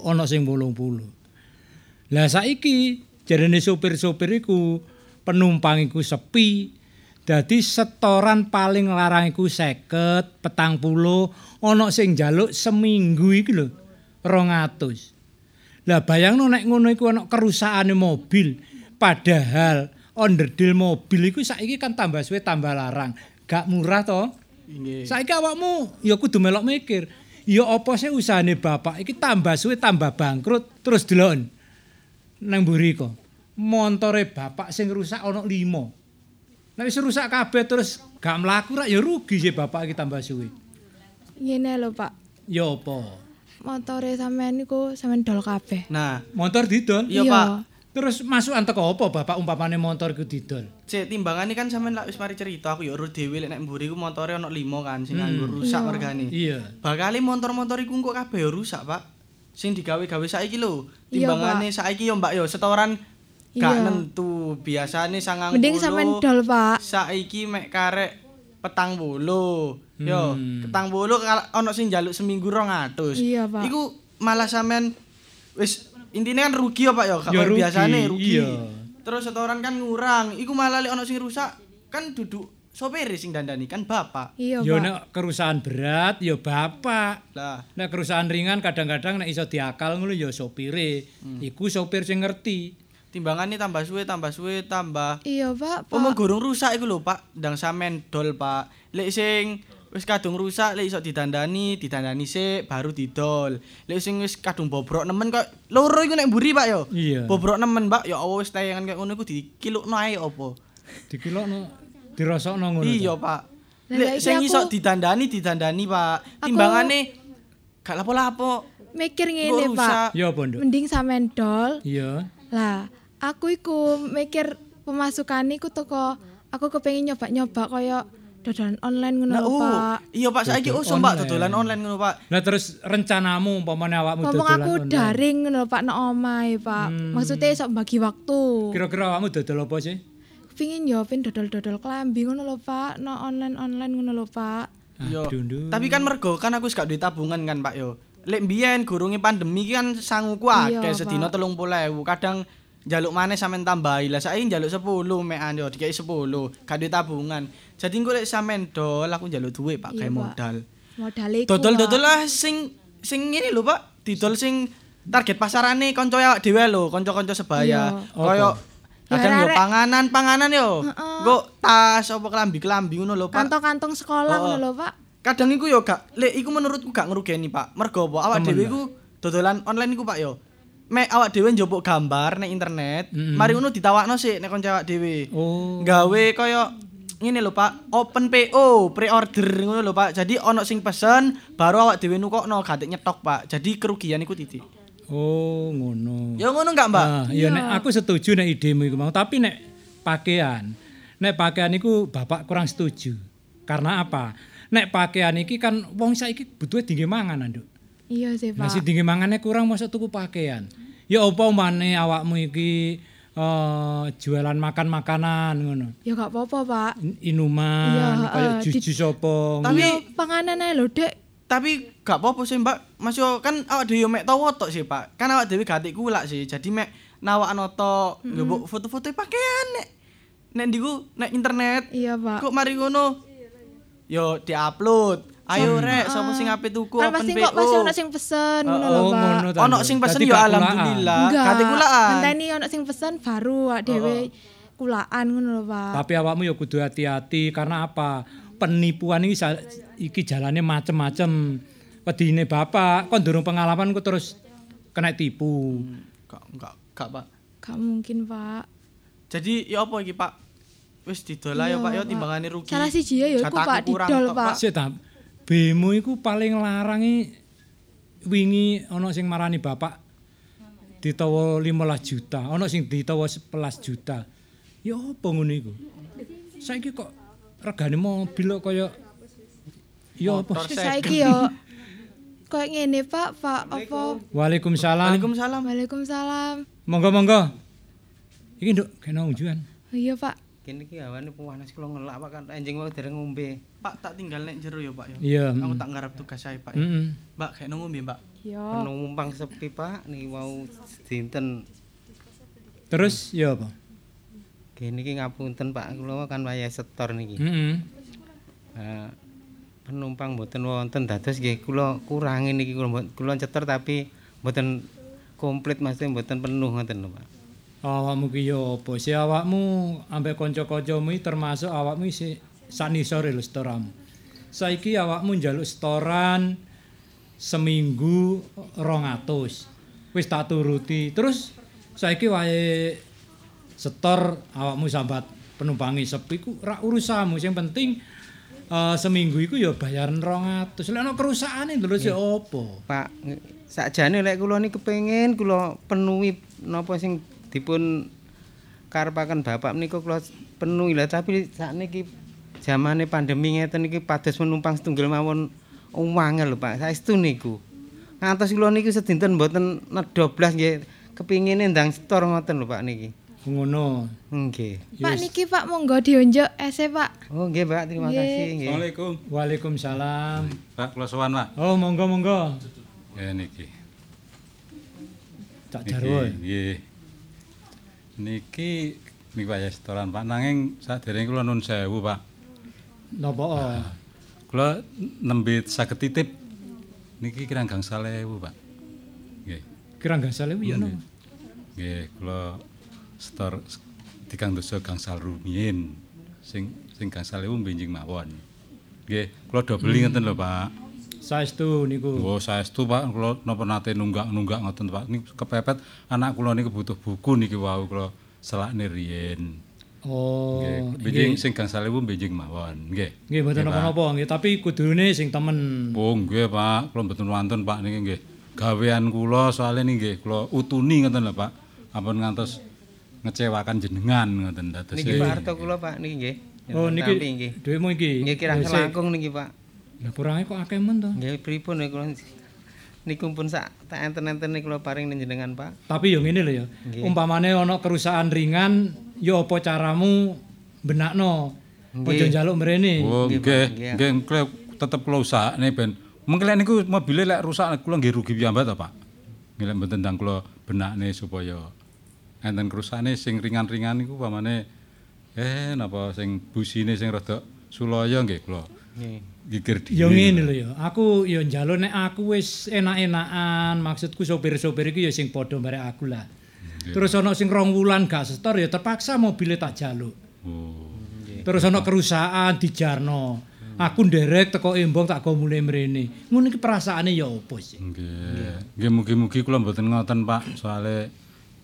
ana sing 80. Lah saiki jarene sopir-sopir iku penumpang iku sepi. Dadi setoran paling larang iku 50, petang puluh, ana sing njaluk seminggu iki lho 200. Lah bayangno nek ngono iku ana kerusakane mobil, padahal onderdil mobil iku saiki kan tambah suwe tambah larang. Gak murah to? Nggih. Saiki awakmu ya kudu melok mikir. Ya apa sih usahane bapak iki tambah suwe tambah bangkrut terus delon. Nang mburi kok. Montore bapak sing rusak ana 5. Nek wis rusak kabeh terus gak mlaku rak ya rugi sih bapak iki tambah suwe. Ngene lho, Pak. Ya apa? Motore sampean niku sampean dol kabeh. Nah, Motor didol. iya, Pak. Terus masukan teko apa bapak umpamane motor iku didol? Cek timbangane kan sampean lak wis mari cerita aku ya urut dhewe lek nek mburi ku motore ana 5 kan sing nganggo rusak Iya. regane. Iya. Bakale motor-motor iku kok kabeh rusak, Pak. Sing digawe-gawe saiki lho. Iya, Timbangane saiki yo Mbak yo setoran gak Iya. nentu. Biasane sangang Mending sampean dol, Pak. Saiki mek karek petang bolo. Yo, Hmm. petang bolo ana sing njaluk seminggu 200. Iya, Pak. Iku malah sampean wis intine kan rugi ya Pak ya, gak biasane rugi. iya. Terus setoran kan ngurang. Iku malah lek ana sing rusak kan duduk sopir sing dandani kan bapak. Iya, Ya Pak. nek kerusakan berat ya bapak. Lah, Nek kerusakan ringan kadang-kadang nek iso diakal ngono ya sopire. Iku sopir sing ngerti. timbangane tambah suwe tambah suwe tambah Iya, Pak. Pak. Omong gorong rusak iku lho, Pak. Ndang sampean dol, Pak. Lek sing wis kadung rusak, lek iso didandani, didandani sik baru didol. Lek sing wis kadung bobrok nemen kok loro iku nek mburi, Pak yo. Iya. Bobrok nemen, Pak. Ya Allah wis tayangan kayak ngono iku dikilukno ae opo. Dikilokno dirasakno ngono. Iya. Pak. Lek sing aku- iso didandani, didandani, Pak. Timbangane gak lapo-lapo. Mikir ngene, Pak. rusak. Ya apa, Nduk? Mending sampean dol. Iya. Lah, aku iku mikir pemasukan iku teko aku kepengin nyoba-nyoba kaya dodolan online ngono Nah, oh, Pak. iya Pak, saiki usum Pak dodolan online ngono, Pak. Lah terus rencanamu umpamane awakmu dodolan aku online. daring ngono Pak, nang omahe, Pak. Hmm. Maksudnya sok bagi waktu. Kira-kira awakmu dodol apa sih? Pingin yo pin dodol-dodol klambi ngono lho, Pak. Nang online-online ngono lho, Pak. Yo. Tapi kan mergo kan aku wis gak duwe tabungan kan, Pak yo. Lek mbiyen gurunge pandemi kan sanguku Iya, akeh sedina 30.000. Kadang njaluk maneh sampean tambahi. Lah saiki njaluk 10 mekan yo dikei 10. Gak duwe tabungan. Jadi engko lek sampean dol aku njaluk duit, Pak, Iya, kayak modal. Modal iku. Dodol-dodol lah sing sing ngene lho, Pak. Didol sing target pasarane kanca awak dhewe lho, kanca-kanca sebaya. Iya. Koyo kadang yo panganan, panganan yo. Heeh. Engko tas apa kelambi-kelambi ngono lho, Pak. Kantong-kantong sekolah Oh, ngono lho, Pak. kadang iku yo gak lek iku menurutku gak ngerugeni Pak mergo apa awak dhewe iku dodolan online iku Pak yo mek awak dhewe njupuk gambar ning internet Mm-mm. mari ngono ditawakno sik nek kanca awak dhewe Oh. gawe kaya ngene lho Pak open PO pre-order ngono lho Pak jadi ono sing pesen baru awak dhewe nukokno gak nyetok Pak jadi kerugian iku titik Oh, ngono. ya ngono enggak Mbak Ah, iya nek aku setuju nek idemu iku mau, tapi nek pakaian. Nek pakaian iku bapak kurang setuju. Karena apa? Nek pakaian iki kan wong saiki butuhe tinggi mangan, Nduk. Iya sih, Pak. si tinggi mangannya kurang masa tuku pakaian. Ya apa maneh awakmu iki eh, jualan makan-makanan ngono. Ya gak apa-apa, Pak. In- Inuman, Iya, kayak eh, jus-jus apa. Tapi- panganan ae lho, Dek. Tapi gak apa-apa sih Mbak Mas yo kan awak dhewe yo mek tawa tok sih Pak kan awak dhewe gak kulak sih jadi mek nawakno tok njupuk foto-foto pakaian nek nek ndiku nek internet Iya, Pak. kok mari ngono yo diupload Ayo rek, sapa sing ape tuku Kan open pasti PO. kok pasti ono sing pesen ngono lho, Pak. Ono sing pesen kulaan. alhamdulillah. Kate kulaan. Ngenteni ono sing pesen baru awak dhewe kulaan ngono lho, Pak. Tapi awakmu ya kudu hati-hati karena apa? Penipuan ini sa- iki jalannya macem-macem. Wedine bapak, kon durung pengalaman kok terus kena tipu. Enggak, enggak, enggak, Pak. Gak mungkin, Pak. Jadi ya apa iki, Pak? Wis didol ya, Pak, ya timbangane rugi. Salah siji ya iku, Pak, kurang didol, Pak. Sik ta. Bemo iku paling larang wingi ana sing marani bapak ditawa 15 juta, ana sing ditawa 11 juta. Ya apa ngono iku? Saiki kok regane mobil kok kaya ya apa? Terus saiki yo koyo ngene, Pak, Pak apa? Waalaikumsalam. Waalaikumsalam. Waalaikumsalam. Monggo monggo. Iki nduk kena unjuan. Iya, Pak. Kene iki awane panas kula ngelak Pak kan enjing wae dereng ngombe. Pak tak tinggal nek jero ya, Pak ya. Iya. Aku tak ngarep tugas saya, Pak. ya. Heeh. Mbak, kayak ngombe, Mbak. Yo. Penumpang sepi Pak niki mau dinten. Terus ya apa? Kene iki ngapunten Pak kula kan wayah setor niki. Heeh. Eh, penumpang mboten wonten dados nggih kula kurangi niki kula kula ceter tapi mboten komplit maksudnya mboten penuh ngoten lho Pak. Awakmu ki ya apa? Si awakmu ambek kanca-kancamu termasuk awakmu si sanisore lho setoramu. Saiki awakmu njaluk setoran seminggu 200. Wis tak turuti. Terus saiki wae setor awakmu sambat penumpangi sepi ku ra urusanmu. Sing penting eh, seminggu iku ya bayaran 200. Lek ana kerusakane lho si apa? Pak sakjane lek kula niki kepengin kula penuhi napa sing dipun karepaken bapak menika kula penuhi lah tapi sakniki zamane pandemi ngeten iki pados penumpang setunggal mawon wangel lho Pak saestu niku ngantos kula niku sedinten mboten nedha blas nggih kepingine ndang setor ngoten lho Pak niki Ngono. nggih Pak niki Pak monggo diunjuk ese, Pak. oh nggih Pak terima Nggih. kasih nggih Assalamualaikum. Waalaikumsalam. Pak kula sowan, Pak. Oh, monggo monggo. Ya niki. Cak Niki, Jarwo. Nggih. Niki niki wayah setoran Pak nanging saderenge kula nun sewu Pak. Napa? oh? Kula nembe saged titip niki kirang gangsal ewu Pak. Nggih. Kira gangsal ewu ya no. Nggih, kula setor dikang dosa gangsal rumiyin. Sing sing gangsal ewu benjing mawon. Nggih, kula do beli ngoten lho Pak. Saestu niku. Oh, saestu Pak, kula napa nate nunggak-nunggak ngoten Pak. Niki kepepet anak kula niki butuh buku niki wau kula selakne riyin. Oh, benjing sing gangsal ewu benjing mawon. Nggih. Nggih mboten napa-napa nggih, tapi kudune sing temen. Oh, nggih Pak, kula mboten wonten Pak niki nggih. Gawean kula soalnya niki nggih kula utuni ngoten lho Pak. Ampun ngantos ngecewakan jenengan ngoten dados. niki Pak Harto kula Pak niki nggih Oh niki nggih dhuwitmu iki. nggih kirang Ya, sik. selangkung niki Pak Lah kurange kok akeh men to. Nggih pripun ya kula niku pun sak tak enten-enten kula paring njenengan Pak. Tapi yo ngene lho ya. Umpamane ana kerusakan ringan, yo apa caramu benakno? Nggih. njaluk mrene. Oh, Nggih, nggih. Tetep kula usahane ben mengko niku mobile lek rusak kula nggih rugi piyambak to Pak. Nggih mboten ndang kula benakne supaya enten kerusakane sing ringan-ringan niku pamane eh napa sing busine sing rada sulaya nggih kula Nggih. Yo ngene lho ya. Aku yo njaluk nek aku wis enak-enakan, maksudku sopir-sopir iki yo sing padha barek aku lah. Terus ana sing rong wulan gak setor ya terpaksa mobilnya tak jaluk. Oh. Terus ana kerusakan dijarno. Aku nderek teko embong tak go mulai mrene. Ngono iki perasaane ya opo sih? Nggih. Nggih mugi-mugi kula mboten ngoten Pak, soale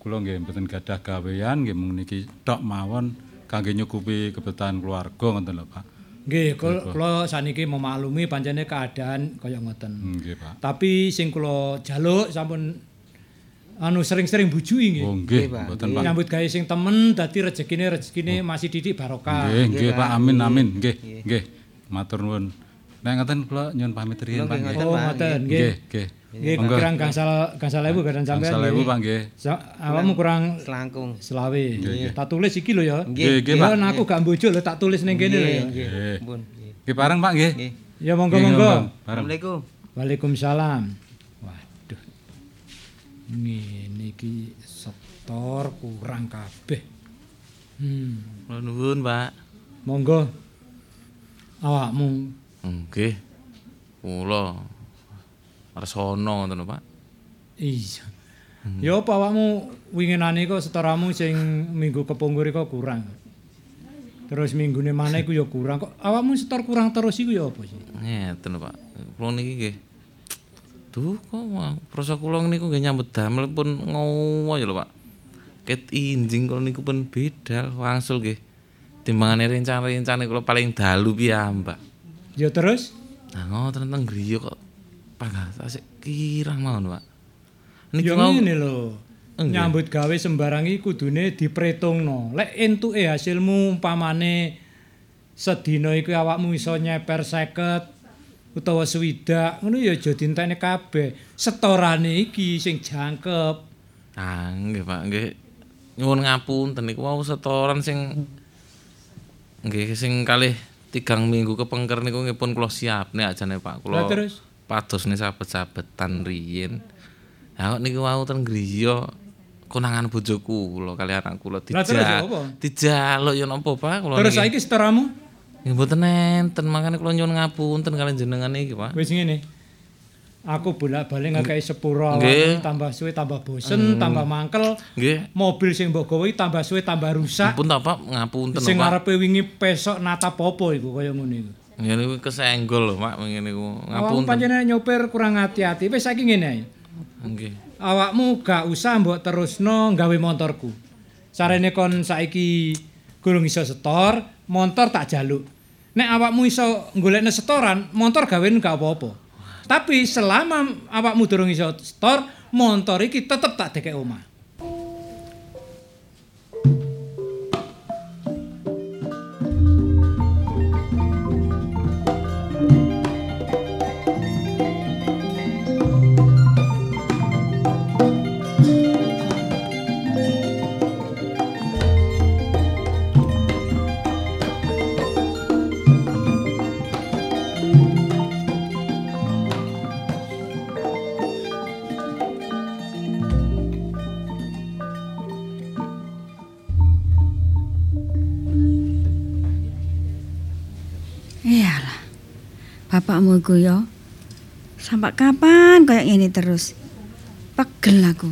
kula nggih mboten gadah gawean nggih mung niki tok mawon kangge nyukupi kebutuhan keluarga ngoten lho Pak. Nggih, kula saniki memaklumi pancene keadaan kaya ngoten. Nggih Pak. Tapi sing kula jaluk sampun anu sering-sering bujui nggih. Oh nggih, mboten Pak. Nyambut gawe sing temen dadi rezekine rezekine masih didik barokah. Nggih, nggih Pak. Amin amin. Nggih, nggih. Matur nuwun. Nek ngoten kula nyuwun pamit riyin Pak. Nggih, nggih. Oh, ngoten nggih. Nggih, nggih. Kurang gangsal gangsal ewu gadan sampean. Gangsal ewu Pak nggih. Awakmu kurang Selangkung. selawe. Nggih. Tak tulis iki lho ya. Nggih, nggih Pak. nah, aku gak mbojo lho tak tulis ning kene lho ya. Nggih. Nggih. Pun. Nggih. Bareng Pak nggih. Nggih. Ya monggo monggo. Assalamualaikum. Waalaikumsalam. Waduh. Ngene iki setor kurang kabeh. Hmm, Kula nuwun, Pak. monggo awakmu Nggih. kula Resana ngoten Pak. Iya. Ya apa awakmu winginane kok setoramu sing minggu kepungkur kok kurang. Terus minggune maneh iku ya kurang kok awakmu setor kurang terus iku ya apa sih? Ngeten Pak. Kula niki nggih. Duh, kok wah, prosa kula niku nggih nyambut damel pun ngowo ya lho, Pak. Ket injing kula niku pun bedal wangsul nggih. Timbangane rencana-rencane kula paling dalu piyambak. Ya terus Nah, ngoten teng griya kok panggas asik kirang mawon, Pak. Niki ya mau ngene lho. Enggak. Nyambut gawe sembarang iki kudune dipretungno. Lek entuke hasilmu umpamane sedina iku awakmu iso nyeper 50 utawa swidak, ngono ya aja dintene kabeh. Setorane iki sing jangkep. Ah, nggih, Pak, nggih. Nyuwun ngapunten niku wau setoran sing nggih sing kalih tigang minggu kepengker niku pun kula siapne ajane Pak. Kula terus padosne sabet-sabetan riyin. Lah kok niku wau ten griya konangan bojoku kula kali anak kula apa? Dijaluk ya napa Pak kula terus saiki setoramu Nggih mboten enten makane kula nyuwun ngapunten kalian jenengan iki Pak. wis ngene. Aku bolak-balik ngekei sepuro awakmu tambah suwe tambah bosen, tambah mangkel. Nggih. Mobil sing mbok gawe tambah suwe tambah rusak. Ampun ta Pak, ngapunten Sing Pak. ngarepe wingi pesok natap apa iku kaya ngono iku. Nggih niku kesenggol lho Pak ngene. Awakmu Ngapunten. pancene nyopir kurang hati-hati. Wis saiki ngene ae. Nggih. Awakmu gak usah mbok terusno gawe motorku. Sarene kon saiki gurung iso setor, motor tak jaluk. Nek awakmu iso golekne setoran, motor gawean gak apa-apa. Tapi selama awakmu durung iso setor, motor iki tetep tak dekek omah. Bapakmu iku ya. Sampai kapan kayak ngene terus? Pegel aku.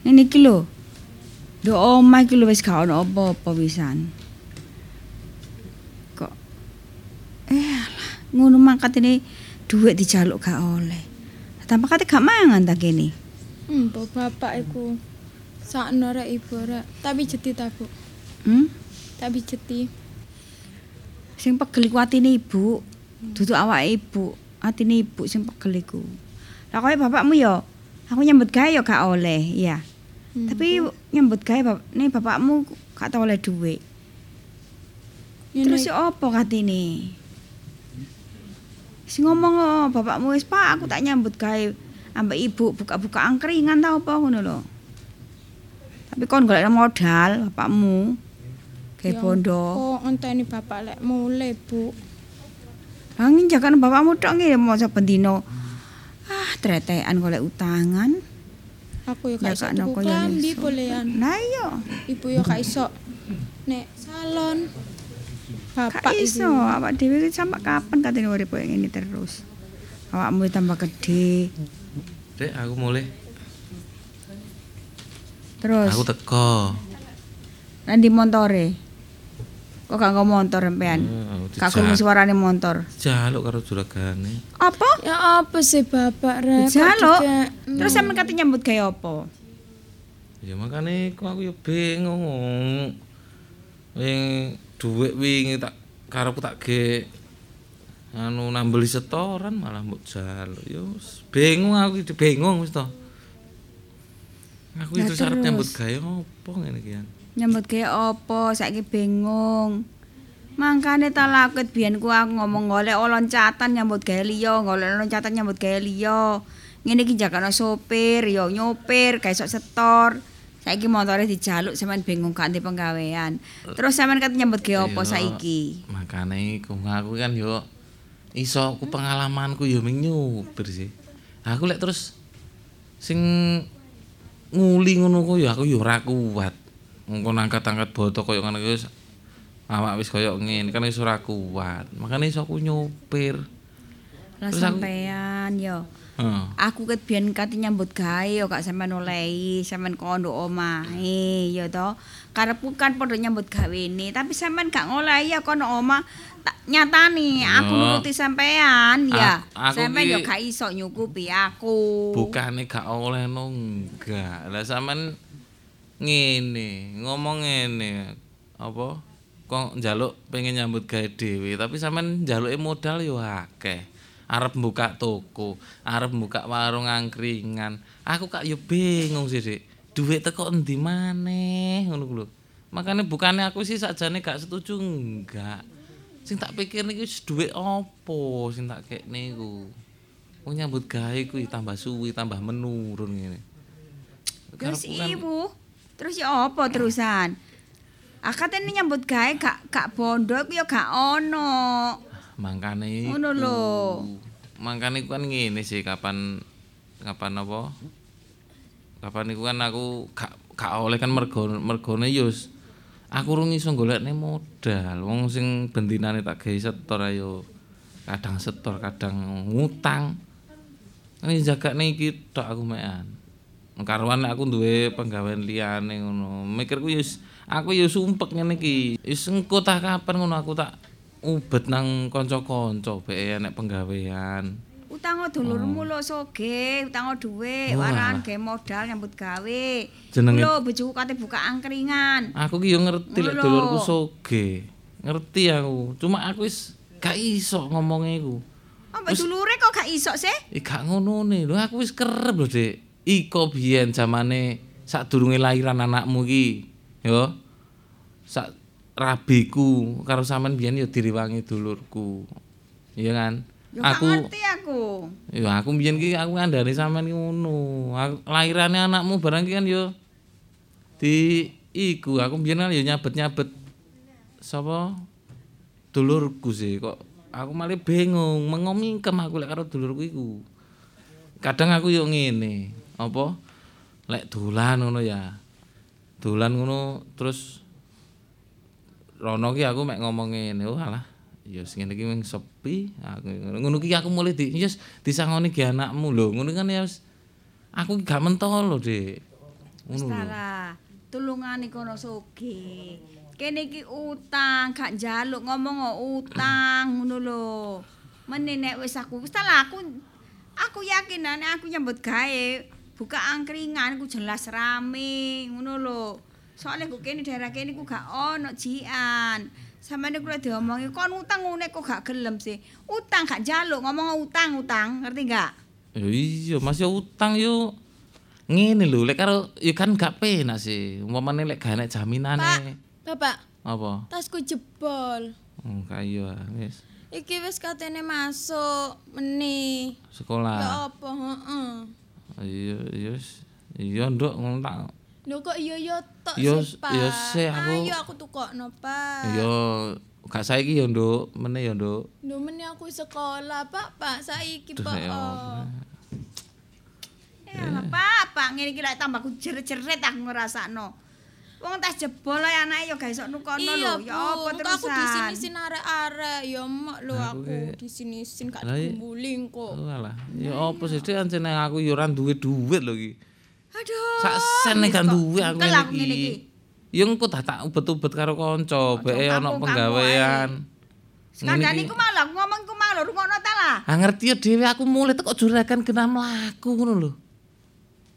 Ini iki lho. Do omah iki lho wis gak ono apa-apa wisan. Kok Iyalah, ngono mangkat ini duit dijaluk gak oleh. Tanpa kate gak mangan ta kene. Mbok bapak iku sakno rek ibu rek, tapi jeti ta, Bu. Hmm? Tapi jeti. Sing pegel ibu. Duduk awake ibu, atine ibu sing pegel iku. Lah kaya bapakmu ya, aku nyambut gawe ya gak oleh, iya. Hmm, Tapi Bu. nyambut gawe bap nih bapakmu gak tau oleh duit. Ngene Terus ya apa katine? Sing ngomong oh, bapakmu wis Pak, aku tak nyambut gawe ambek ibu buka-buka angkringan tau apa ngono lho. Tapi kon golek modal bapakmu. Kayak Ya bondo. Kok ngenteni bapak lek mulai, Bu. Angin jakan bapakmu tok nggih mau saben dino. Ah, tretekan golek utangan. Aku ya gak iso Jakakno tuku kaya klambi bolehan. Lah iya, Ibu ya gak iso nek salon. Bapak gak iso. Awak dhewe iki sampai kapan katene urip koyo ngene terus. Awakmu tambah gede. Dek, aku mulai. Terus Aku teko. nang di montore. Kok gak ngomong motor empean? Eh, aku Gak krungu dijak- suarane motor. Jaluk karo juragane. Apa? Ya apa sih bapak rek? Jaluk. Terus sampean kate nyambut gawe apa? Ya makane kok aku ya bingung. Wing dhuwit wingi tak karepku tak ge anu nambeli setoran malah mbok jaluk. Ya wis bingung aku bingung wis to. Aku itu arep nyambut gawe opo ngene iki. Nyambut gawe apa? Saiki bingung. Mangkane ta lakut biyen ku aku ngomong golek loncatan nyambut gawe liya, golek loncatan nyambut gawe liya. Ngene iki jakana sopir, yo nyopir, gak iso setor. Saiki motore dijaluk sampean bingung gak penggawean. Terus sampean kate nyambut gawe apa Ya, saiki? Makane iku aku kan yo iso ku pengalamanku yo ming nyupir sih. Aku lek terus sing nguli ngono ku ya aku yo ora kuat. Engko angkat-angkat boto koyo ngono wis awak wis koyo ngene kan wis ora kuat. Makane iso aku nyupir. Lah sampean yo. Heeh. Aku ket biyen kate nyambut gawe yo gak sampean olehi, sampean kondo omahe yo to. Karepku kan padha nyambut gawene, tapi sampean gak ngolehi ya kono omah nyatani aku nuruti sampean ya. Sampean yo gak iso nyukupi aku. Bukane gak oleh no enggak. Lah sampean ngene, ngomong ngene. Apa? Kok njaluk pengen nyambut gawe dhewe, tapi sampean njaluke modal yo akeh. Arep buka toko, arep buka warung angkringan. Aku kak yo bingung sih, Dik. Duit teko endi maneh ngono lho. Makane bukane aku sih sakjane gak setuju enggak. Sing tak pikir niki wis duit opo sing tak kekne iku. Wong nyambut gawe kuwi tambah suwi, tambah menurun ngene. Terus Karepku kan- ibu, terus ya apa terusan? Akate nyambut gawe gak gak bondo iku ya gak ono. Mangkane Ngono lho. Mangkane kan ngene sih kapan kapan apa? Kapan iku kan aku gak gak oleh kan mergo mergone wis aku rung iso golekne modal. Wong sing bendinane tak gawe setor ayo kadang setor, kadang ngutang. Ini jagane iki tok aku mekan. Karuan aku duwe penggawean liyane ngono. Mikirku wis- aku yo sumpek ngene iki. Wis engko tak kapan ngono aku tak ubet nang kanca-kanca bae nek penggawean. Utang dulurmu lho soge, utang dhuwit, Oh, waran gawe modal nyambut gawe. Jenenge- Lho bojoku kate buka angkringan. Aku ki yo ngerti lek dulurku soge. Ngerti aku. Cuma aku wis gak iso ngomongnya iku. Apa dulure kok gak iso sih? Eh gak ngono nih. Lho aku wis kerep lho, Dik. Iko biyen zamane sadurunge lahiran anakmu iki. Yo. Sak rabiku karo sampean biyen yo diriwangi dulurku. Iya kan? Yo aku ngerti aku. Ya aku biyen ki aku ngandani sampean ki ngono. Lahirane anakmu barang ki kan yo di iku aku biyen kan yo nyabet-nyabet sapa dulurku sih kok aku malah bingung mengomingkem aku lek karo dulurku iku. Kadang aku yo ngene, apa? Lek dolan ngono ya. Dolan ngono terus rono ki aku mek ngomong ngene, oh alah ya sing ngene iki sepi, aku ngono ki aku mulai di yes disangoni ge anakmu lho. Ngono kan ya aku gak mentol lho, Dik. Ngono. Salah. Tulungane kono soge. Kene iki utang, gak njaluk ngomong utang ngono lho. Mene nek wis aku wis aku aku yakin aku nyambut gawe buka angkringan ku jelas rame ngono lho. Soalnya ku kene daerah kene ku gak ono jian. Samane kula diomongi kon utang ngene kok gak gelem sih. Utang gak njaluk ngomong utang utang, ngerti gak? Ya iya, Mas ya utang yo ngene lho, lek karo ya kan gak penak sih. Umpamane lek gak enek jaminane. Bapak, Apa? tasku jebol. Oh, kayo ah, wis. Iki wis katene masuk meni. Ya Sekolah. apa, heeh. Iya, iya. Iya, Nduk, ngono tak. Lho kok iya ya tok Yo, sih, Pak. yo sih, aku- Ayo aku tukokno, Pak. Iya, gak saiki ya, Nduk. Meneh ya, Nduk. Lho meni aku sekolah, Pak, Pak. Saiki, Duh, Pak. ya. Allah. Ya apa-apa, ngene iki lek tambah ku jerit-jerit aku ngrasakno. Wong tas jebol ae anake ya gak iso nukono lho. Ya apa terusan? aku di sini-sini arek-arek. Ya emak lho Aku aku ki- di sini-sini gak dikumpulin kok. Alah. Ya apa sih, Dik, ancene aku ya ora duwe duit lho iki. Aduh. Sak sen gak duwe aku ngene iki. Ya engko tak tak ubet-ubet karo kanca, bae ana penggawean. Sekandani ku malah ngomong ku malah rungono ta lah. Ah ngerti ya dhewe aku mulai teko juragan kena mlaku ngono lho.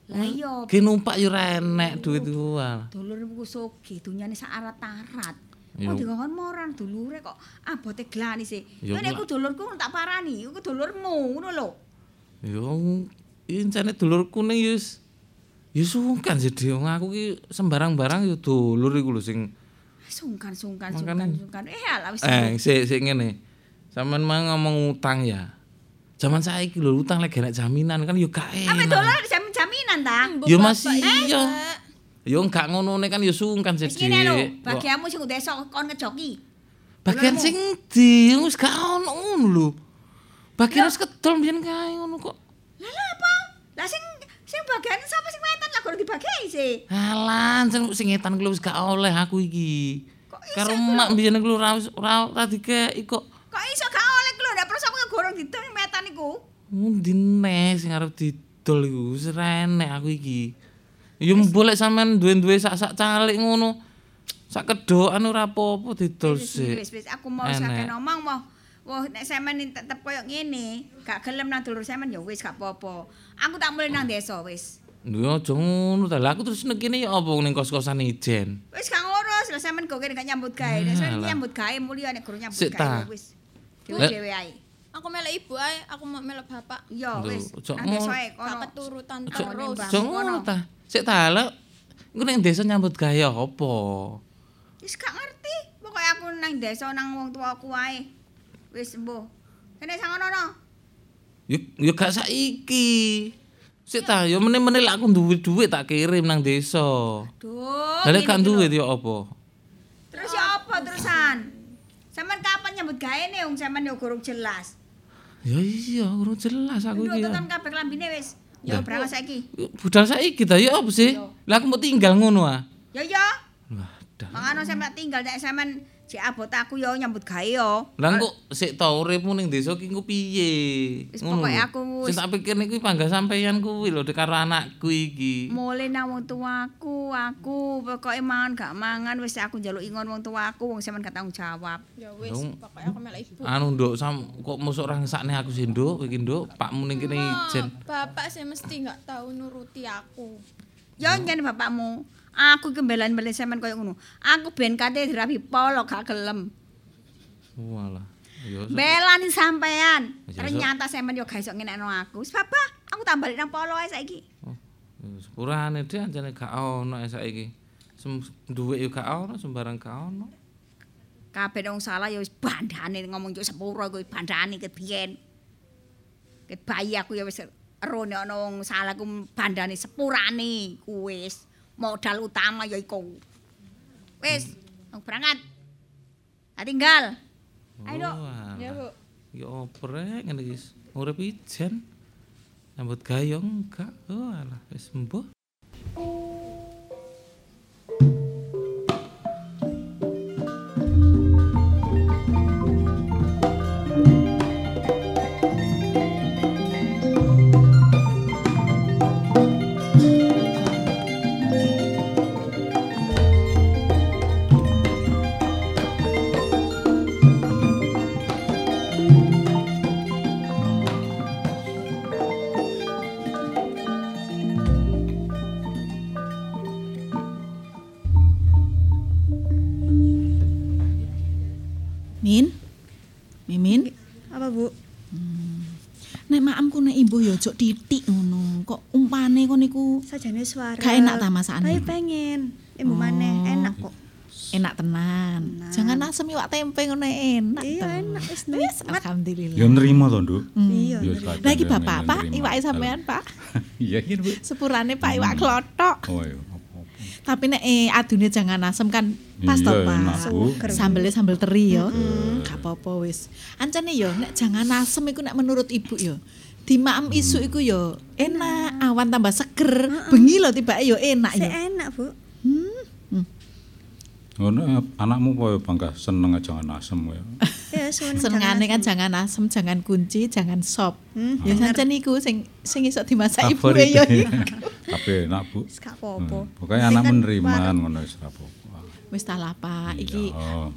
Lah iya, Ki numpak yo ora enek duit iku. ah. dulurmu ku sugih, dunyane sak arat-arat. Kok dikon moran dulure kok abote glani sih. Yo, Nek pula- ku dulurku tak parani, iku dulurmu ngono lho. Yo incane dulurku ning wis yo sungkan sih dhewe aku ki sembarang-barang yo dulur iku lho sing Sungkan sungkan sungkan sungkan. Eh alah wis. eh sik sik ngene. Sampeyan mah ngomong utang ya. Zaman saiki lho utang lek gak enek jaminan kan yo gak Apa dolar jamin jaminan ta? Yo masih iya. Pak. Yo gak ngono kan yo sungkan sih ngene lho, bagianmu sing udah esok kon ngejoki. Bagian sing di wis gak ono ngono lho. Bagian wis kedol mbiyen kae ngono kok. Lah lah apa? Lah sing sing bagian sapa sing wetan lah kudu dibagi sih. Alan sing sing etan kuwi wis gak oleh aku iki. Karo mak mbiyen kuwi ora ora ora dikeki kok. Kok iso gak oleh ku lho ndak perlu aku gorong didol metan iku. Mundi neh sing arep didol iku wis renek aku iki. Ya boleh sampean duwe-duwe sak-sak calik ngono. Sak kedokan ora apa-apa didol sik. wis wis aku mau Enek. sakit ngomong mau. Wah, nek sampean tetep koyo ngene, gak gelem nang dulur sampean ya wis gak apa-apa. Aku tak mulai nang desa wis. Lho aja ngono ta. Lah aku terus nek kene ya apa ning kos-kosan ijen. Wis gak ngurus, lah sampean kok kene gak nyambut gawe. Nek sampean nyambut gawe mulya nek guru nyambut gawe wis. Dhewe-dhewe ae. Aku melek ibu ae, aku mau melek bapak. Lho, wis. ojo Nang ngono. desa ae Gak kono. keturutan Aja terus. Aja ngono ta. Sik ta lho. Iku ning desa nyambut gawe apa? Wis gak ngerti. Pokoke aku nang desa nang wong tuaku ae. Wis mbuh. Kene sangono no. Yo yo gak saiki. Sik ta, yo meneh-meneh lek aku duwe duit tak kirim nang desa. Duh. Lah gak duwe yo apa? Terus ya apa terusan? Sampean kapan nyambut gawe ne wong sampean yo gurung jelas. Ya iya, urung jelas aku iki. tekan kabeh klambine wis. Ya berangkat saiki. Budal saiki ta ya apa sih? Lah aku mau tinggal ngono ah. Ya ya. Wadah. Makane sampean tinggal nek sampean jek abot aku yo nyambut gawe yo. Lah kok sik ta uripmu ning desa ki engko piye? Wis pokoke aku Sing wis- tak pikir niku panggah sampeyan kuwi lho dek karo anakku iki. Mulai nang wong tuaku, aku pokoke mangan gak mangan wis aku njaluk ingon wong tuaku wong sampean gak tanggung jawab. Ya wis, pokoknya aku melek ibu. Anu nduk sam kok mosok ora ngesakne aku sih nduk iki nduk pakmu ning kene ijen. Bapak sih mesti nggak tahu nuruti aku. Ya ngene bapakmu. Aku ki mbelan-mbelan sampean koyo ngono. Aku ben kate dirabi polo gak gelem. Walah. Belani sampean. Ya, Ternyata sampean yo gak iso ngenekno aku. Papa, aku tak balik nang polo ae saiki. sepurane dhek anjane gak ono saiki. Sem duwe yo gak ono sembarang gak ono. Kabeh wong salah ya wis bandane ngomong yo sepuro kuwi bandane ket biyen. Ket bayi aku ya wis erone ana wong salah ku bandane sepurane kuwi wis modal utama ya iku. Wis, aku berangkat. Tak tinggal. Ayo, Dok. Ya, Bu. Ya oprek ngene iki. Urip ijen. Nyambut gawe yo enggak. Oh alah wis mbuh. Suara. Gak enak ta masakane? Tapi pengen. Ibu maneh enak kok. enak tenan. Jangan asem iwak tempe ngono enak. Iya, enak, wis Wis alhamdulillah. Ya nerima to, Nduk. Iya. Ya. Pak. Lagi Kadang bapak nerima. iwake sampean Pak. (laughs) Iya, iya, Bu. Sepurane Pak iwak klothok. Oh, iya. Tapi nek eh, adune jangan asem kan pas to Iya, Pak. Sambelnya sambel teri yo. Gak apa-apa wis. Ancane yo nek jangan asem iku nek menurut ibu yo. Di maem isu iku yo enak, awan tambah seger. Bengi lho tibake yo enak yo. enak, Bu. Ngono eh, anakmu koyo bangga seneng aja jangan asem (laughs) ya. Ya, suwun Senengane kan jangan asem, jangan kunci, jangan sop. Hmm, Ya sancen iku sing sing iso dimasak ibu Favorit. yo (laughs) iku. Tapi enak, Bu. Wis gak apa-apa. Hmm, anak kan menerima warung. ngono wis apa-apa. Wis ta lah Pak, iki Iya.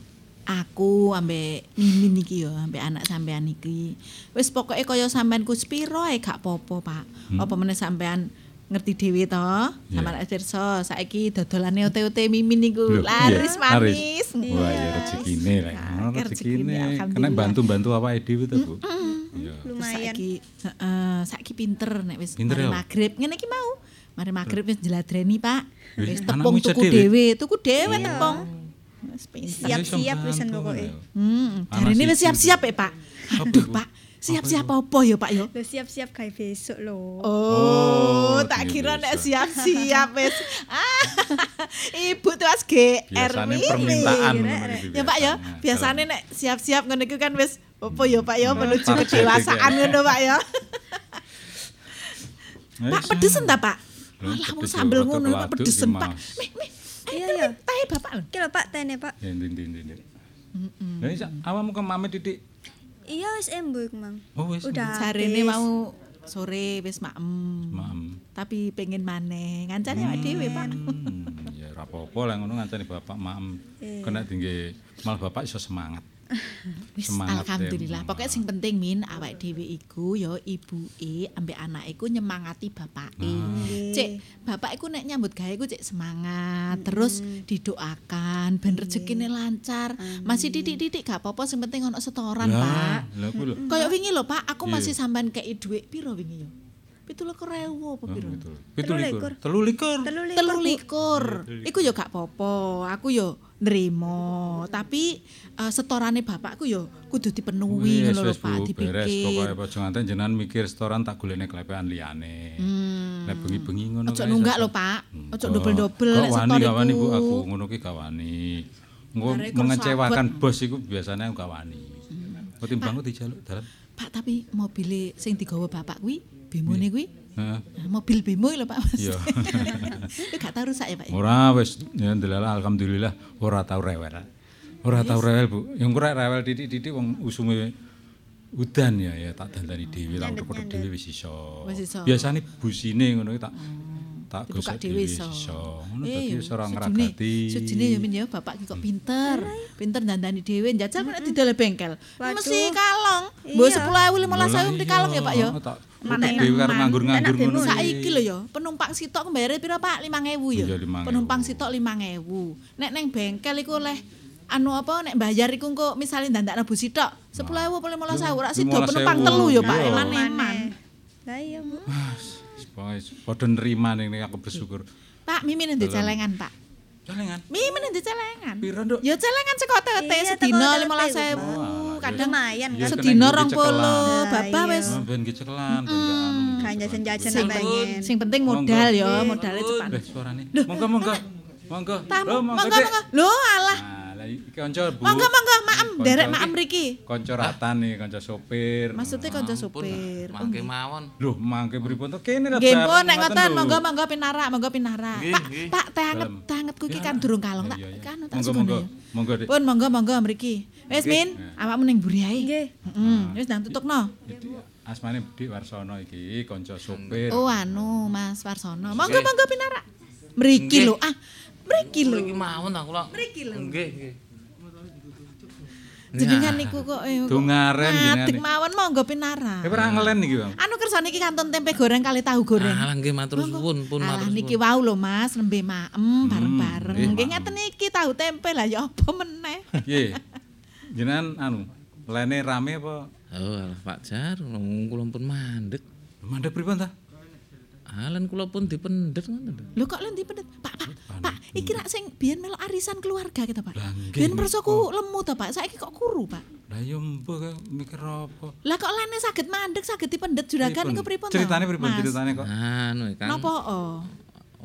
Aku ambek mimin iki yo ambek anak sampean iki. Wis pokoke kaya sampean ku spiro ae gak popo Pak. Apa meneh sampean ngerti dhewe to? Sampean yeah. pirsa saiki dodolane ote-ote mimin niku. Loh, laris iya, manis. Wah, ya rezekine lek ngono Akeh rezekine. Kena bantu-bantu awake dhewe to, Bu. Iya. Terus Lumayan. saiki heeh saiki pinter nek. Wis ya? magrib. Ngene iki mau? Mari magrib wis jeladreni Pak. Wis, tepung tuku dhewe? tuku dhewe Iya. tepung Siap-siap Iso wisan bantu, pokoke. Hmm, Anak jarine wis siap-siap ya, Pak. Aduh, Pak. Siap-siap apa ya, Pak ya? Siap-siap gawe besok lho. Oh, Oh, tak ini kira nek siap-siap wis. (laughs) Ah, Ibu tuh as GR Mimi. permintaan iki Ya, Pak ya. biasanya. Biasane nek siap-siap ngono iku kan wis apa ya, Pak ya menuju kedewasaan iki. ngono, Pak ya. Wis, (laughs) Pak pedesen ta, Pak? Loh, Alah, mau pedes sambel ngono, Pak iki, Pak. Meh, meh. Iya, iya. Tahe Bapak lho. Iki lho Pak tene, Pak. Ya, ndi ndi ndi. ndi. Lah isa awakmu ke mame titik. Iya wis embur, Mang. Oh wis. Udah. Jarene habis. mau sore wis maem. Maem. Tapi pengen maneh. Ngancane awake dhewe, Pak. Hmm, ya ora apa-apa lah ngono ngancani bapak maem. Iya. Kena tinggi malah bapak iso semangat. (laughs) Wis Semangat alhamdulillah. Pokoknya sing penting min awake dhewe iku ya ibuke ambek anake iku nyemangati bapake. Cek, bapak iku nek nyambut gawe iku cek semangat, terus didoakan ben rezekine lancar. Masih titik-titik gak apa-apa sing penting ono setoran, Pak. Lah. Kayak wingi lho, Pak, aku Iya. masih sampean kei dhuwit piro wingi yo? 17.000 apa piro? Pitu likur. Telu likur. Telu likur. Iku yo gak apa-apa. Aku yo nrimo, tapi eh, setorane bapakku yo kudu dipenuhi ngono lho Pak, Bu, beres dipikir. pokoke aja nganten jenengan mikir setoran tak golekne klepean liyane. Hmm. Nek bengi-bengi ngono kae nunggak lho, Pak. Ojo Enggak. dobel-dobel nek wani, setor gak wani Bu aku ngono ki gak wani. Mengecewakan bos iku biasanya gak wani. Kok timbang kok dijaluk dalan. Pak, tapi mobil sing digawa bapak kuwi bemone kuwi Heeh. Nah, mobil bemo lho Pak. Mas. Iya. (laughs) Itu gak tau rusak ya Pak. Ora wis ya ndelala alhamdulillah ora tau rewel. Ora tau rewel Bu. Yang ora rewel titik-titik wong usume udan ya ya tak dandani dhewe tak dhewe wis iso. Biasane busine ngono tak tak Dibuka gosok dhewe iso. iso. Ngono Eh, dadi wis ora ngragati. Sejune ya min ya bapak ki kok pinter. Pinter dandani dhewe njajal nek didol bengkel. Waduh. Mesti kalong. Mbok Iya. 10.000 15.000 mesti kalong ya Pak ya. Utek dhewe karo nganggur-nganggur ngono. Saiki lho ya, penumpang sitok bayare piro Pak? 5.000 ya. Iya, 5.000. Penumpang sitok 5.000. Nek neng bengkel iku oleh anu apa nek bayar iku engko misale ndandakno bus sitok 10.000 apa 15.000 ora sida 15.000, penumpang telu ya Pak, eman-eman. Lah iya, Bu. Pokoke padha nrima ning aku bersyukur. Pak, mimin ndek celengan, Pak. Celengan. Mimin ndek celengan. Piro, Nduk? Ya celengan saka tete Iya, sedina teko tete, 15.000, kadang Lumayan Ya, kan. sedina kena 20. ngikuti Bapak wis Oh, ben ki cekelan, ben gak anu. Kan jajan-jajan sing, pengen. sing penting modal ya, modalnya cepat. Monggo monggo. Monggo. Monggo monggo. Lho alah. Lah iki kanca Bu. Monggo monggo, maem, derek iki. maem mriki. Kanca ratan nih, kanca sopir. Maksudnya kanca supir. Mangke mawon. Loh, mangke pripun to kene ra Nggih, pun nek ngoten lho. monggo monggo pinarak, monggo pinarak. Pak. Pak teh anget, teh angetku iki kan durung kalong tak kan tak Monggo sukono monggo. Monggo, Dik. Pun monggo monggo mriki. Wis Min, awakmu ning mburi ae. Nggih. Heeh, wis nang tutukno. Asmane Dik Warsono iki kanca sopir. Oh anu Mas Warsono. Monggo monggo pinarak. Mriki lho. Ah, mriki lho. Iki mawon aku lho. Mriki lho. Nggih, nggih. Jenengan niku kok eh, kok Dungaren jenengan. mawon monggo pinarak. Eh ora ngelen iki, Bang. Anu kersane iki kantun tempe goreng kali tahu goreng. Alah nggih matur suwun, pun matur niki suwun. wau lho Mas, nembe maem bareng-bareng. nggih, Nggih maem. ngeten iki tahu tempe lah ya apa meneh. Piye? Jenengan anu, lene rame apa? Oh, Pak Jar, kula pun mandek. Mandek pripun ta? Alen kula pun dipendet ngoten lho. Lho kok lho dipendet? Pak, Pak, Pak, iki rak sing biyen melu arisan keluarga kita, Pak. Biyen persoku lemu ta, Pak. Saiki kok kuru, Pak. Lah yo mbok kok mikir apa? Lah kok lene saged mandek, saged dipendet juragan niku pripun ta? Ceritane pripun ceritane kok? Anu Kang. Napa oh?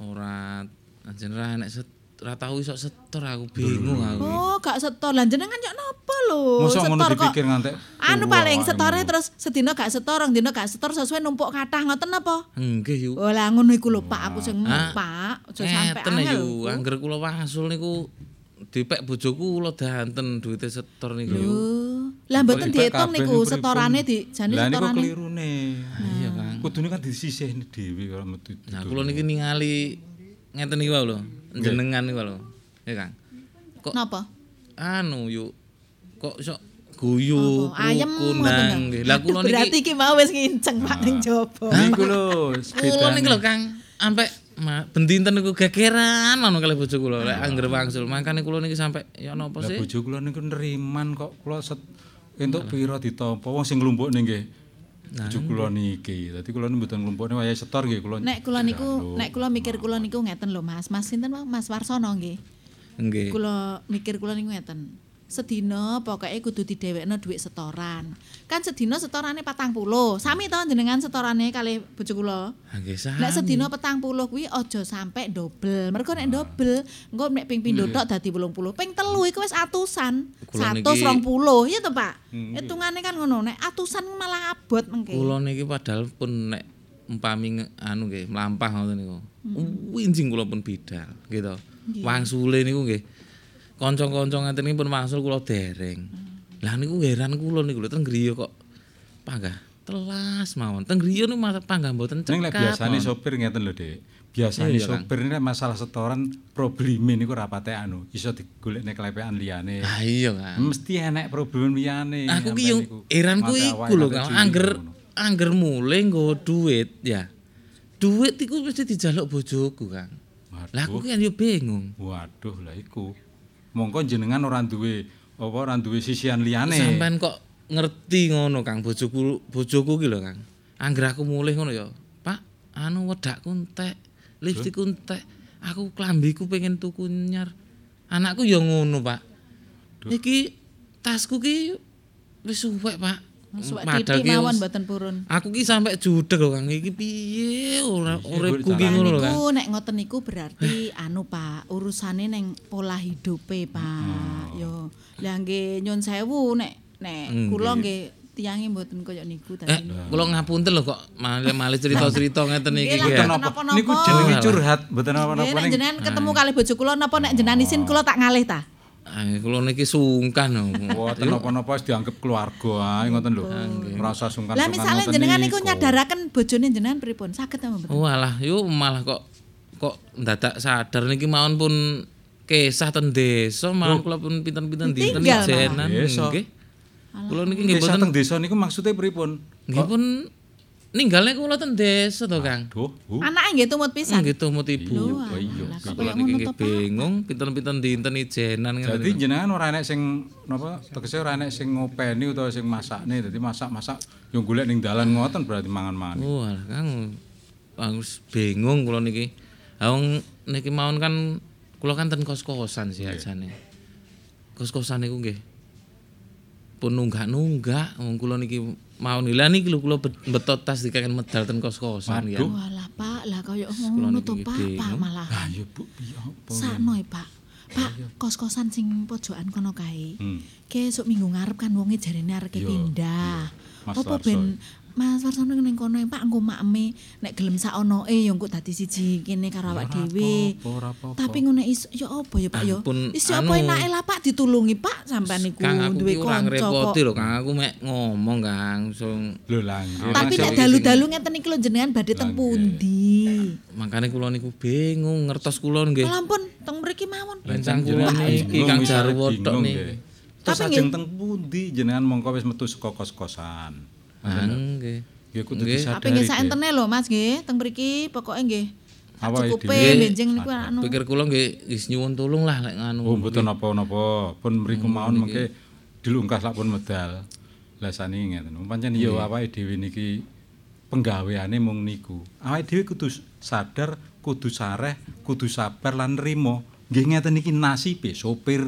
Ora anjen ra nek set ora tau iso setor aku bingung aku. Oh, gak setor. Lah jenengan yo napa lho? Mosok ngono Setor kok. dipikir ngantek. Anu paling setore terus sedina gak setor, rong dina gak setor sesuai numpuk kathah ngoten apa? Nggih yu. Oh lah ngono iku lho Pak, aku sing Ah, Pak, aja sampe Ngeten angel. yu, angger kula wangsul niku dipek bojoku kula danten duwite setor niku. Lho, lah mboten diitung niku setorane di jane Lah niku setorane. kelirune. Iya Kang. Kudune kan disisihne dhewe ora metu. Nah, kula niki ningali ngeten niku wae lho, jenengan niku lho. Ya Kang. Kok Napa? anu yu kok iso guyu rukun nang nggih. Lah kula Berarti niki iki mau wis nginceng Pak ning jaba. Niku lho, kula niki lho Kang, sampe ma, bendinten niku gegeran anu kalih bojo kula lek angger wangsul. Makane kula niki sampe ya napa Lah sih? bojo kula niku neriman kok kula set entuk pira ditampa wong sing nglumpukne nggih. Bojo kula niki. Dadi kula mboten nglumpukne wayahe setor nggih kula. Nek kula niku, nek kula mikir kula niku ngeten lho Mas. Mas sinten? Mas Warsono nggih. Nggih. Kula mikir kula niku ngeten. Sedina pokoke kudu didhewekno dhuwit setoran. Kan sedina setorane 40. Sami to jenengan setorane kalih bojo kula. Ah, Nggih sah. Nek sedina 40 kuwi aja sampe dobel. Mergo nek dobel, engko nek ping pindho tok dadi 80. Ping telu iku wis atusan. Kula 120 niki- ya to, Pak? Hitungane kan ngono. Nek atusan malah abot mengke. Kula niki padahal pun nek umpami anu nggih mlampah ngoten niku. Winjing kula pun bidal gitu. Wangsule niku nggih. Kanca-kanca ngeten iki pun wangsul kula dereng. Lah niku heran kula niku lho teng griya kok panggah telas mawon. Teng griya niku panggah mboten Ning lek cekap. biasane sopir ngeten lho, Dik. Biasane sopir ini masalah setoran probleme niku rapate anu, iso digolekne kelepean liyane. Ah iya Kang. Mesti enek problem liyane. Aku ki yo heranku Mate iku lho Kang, angger angger mulai nggo duit ya. Duit iku mesti dijaluk bojoku, Kang. Lah aku kan yo bingung. Waduh, lah iku. Mongko jenengan ora duwe apa ora duwe sisian liyane. Sampean kok ngerti ngono Kang bojoku bojoku ki lho Kang. Angger aku mulih ngono ya. Pak, anu wedakku entek, lipstikku entek. Aku klambiku pengen tuku nyar. Anakku ya ngono, Pak. Iki tasku ki wis suwek, Pak. Padahal titik ki mawon mboten purun. Aku ki sampe judeg lho Kang. Iki piye ora uripku ki Lah ngono lho Kang. niku nek ngoten niku berarti anu Pak, urusane neng pola hidupe Pak. Yo, lah nggih nyun sewu nek nek Nggih. kula nggih tiyange mboten kaya niku Eh, tadi. kula ngapunten lho kok malih-malih cerita-cerita ngeten iki. Nggih, napa-napa. Niku jenenge curhat, mboten apa-apa nek ning. jenengan ketemu kali bojo kula napa nek jenengan isin kula tak ngalih ta? Ah, kula niki sungkan lho. Mboten napa-napa wis dianggap keluarga ae ngoten lho. Rasa sungkan-sungkan. Lah misalnya ngoten jenengan niku nyadaraken bojone jenengan pripun? Saged ta mboten? Walah, yo malah kok kok dadak sadar niki mawon pun kesah ten desa mawon kula pun pinten-pinten dinten Desa. nggih. Kula niki nggih Desa teng boten desa niku maksudnya pripun? nggih pun ninggalne kula ten desa to, Kang. Duh, uh. Anake nggih tumut pisan. Nggih tumut ibu. Lho, Oh, iya. Kula kaya niki bingung pinten-pinten dinten ijenan ngene. Jadi jenengan ora enek sing napa tegese ora enek sing ngopeni utawa sing masakne. Dadi masak-masak yo golek ning dalan ngoten berarti mangan-mangan. Wah, Kang. Aku wis bingung kula niki. Ha wong niki mawon kan kula kan ten kos-kosan sih ajane. Kos-kosan niku nggih. Pun nunggak-nunggak wong kula niki lha niki lho kula bet- betot tas dikangen medal ten kos-kosan ya. Walah Pak, lah kaya Kula ngono to Pak, Pak malah. Ah ya Bu, piye apa? Sakno e, Pak. Pak, kos-kosan sing pojokan kono kae. Hmm. Ki esuk minggu ngarep kan wonge jarene arep Iya, pindah. Apa ben Mas Warsono ning kono e, Pak engko makme nek gelem saonoe ya engko dadi siji kene karo awak dhewe. Tapi ngono iso ya apa ya Pak ya? Ya apa enake lah Pak ditulungi Pak sampean niku Kang aku duwe kanca kok. lho Kang aku mek ngomong Kang langsung Lho lah nggih. Tapi nek dalu-dalu ngeten iki lho jenengan badhe teng pundi? makane kula niku bingung ngertos kula nggih. Lah ampun, teng mriki mawon. Lencang kula niki Bingung, Kang Jarwo tok niki. nggih. Terus Tapi ajeng nggih- teng pundi jenengan mongko wis metu saka kos-kosan. Ah, nggih. Ya kudu Nggih. disadari. Tapi nggih nggih. saentene lho Mas nggih, teng mriki pokoke nggih. Awake Cukupe dhewe. benjing niku anu. Pikir kula nggih wis nyuwun tulung lah lek nganu. Oh, mboten napa-napa. Pun mriku Hmm, mawon mengke dilungkas lak pun medal. Lah saniki ngeten. Pancen ya awake dhewe niki penggaweane mung niku. Awake dhewe kudu sadar, kudu sareh, kudu sabar lan nrimo. Nggih ngeten iki nasibe sopir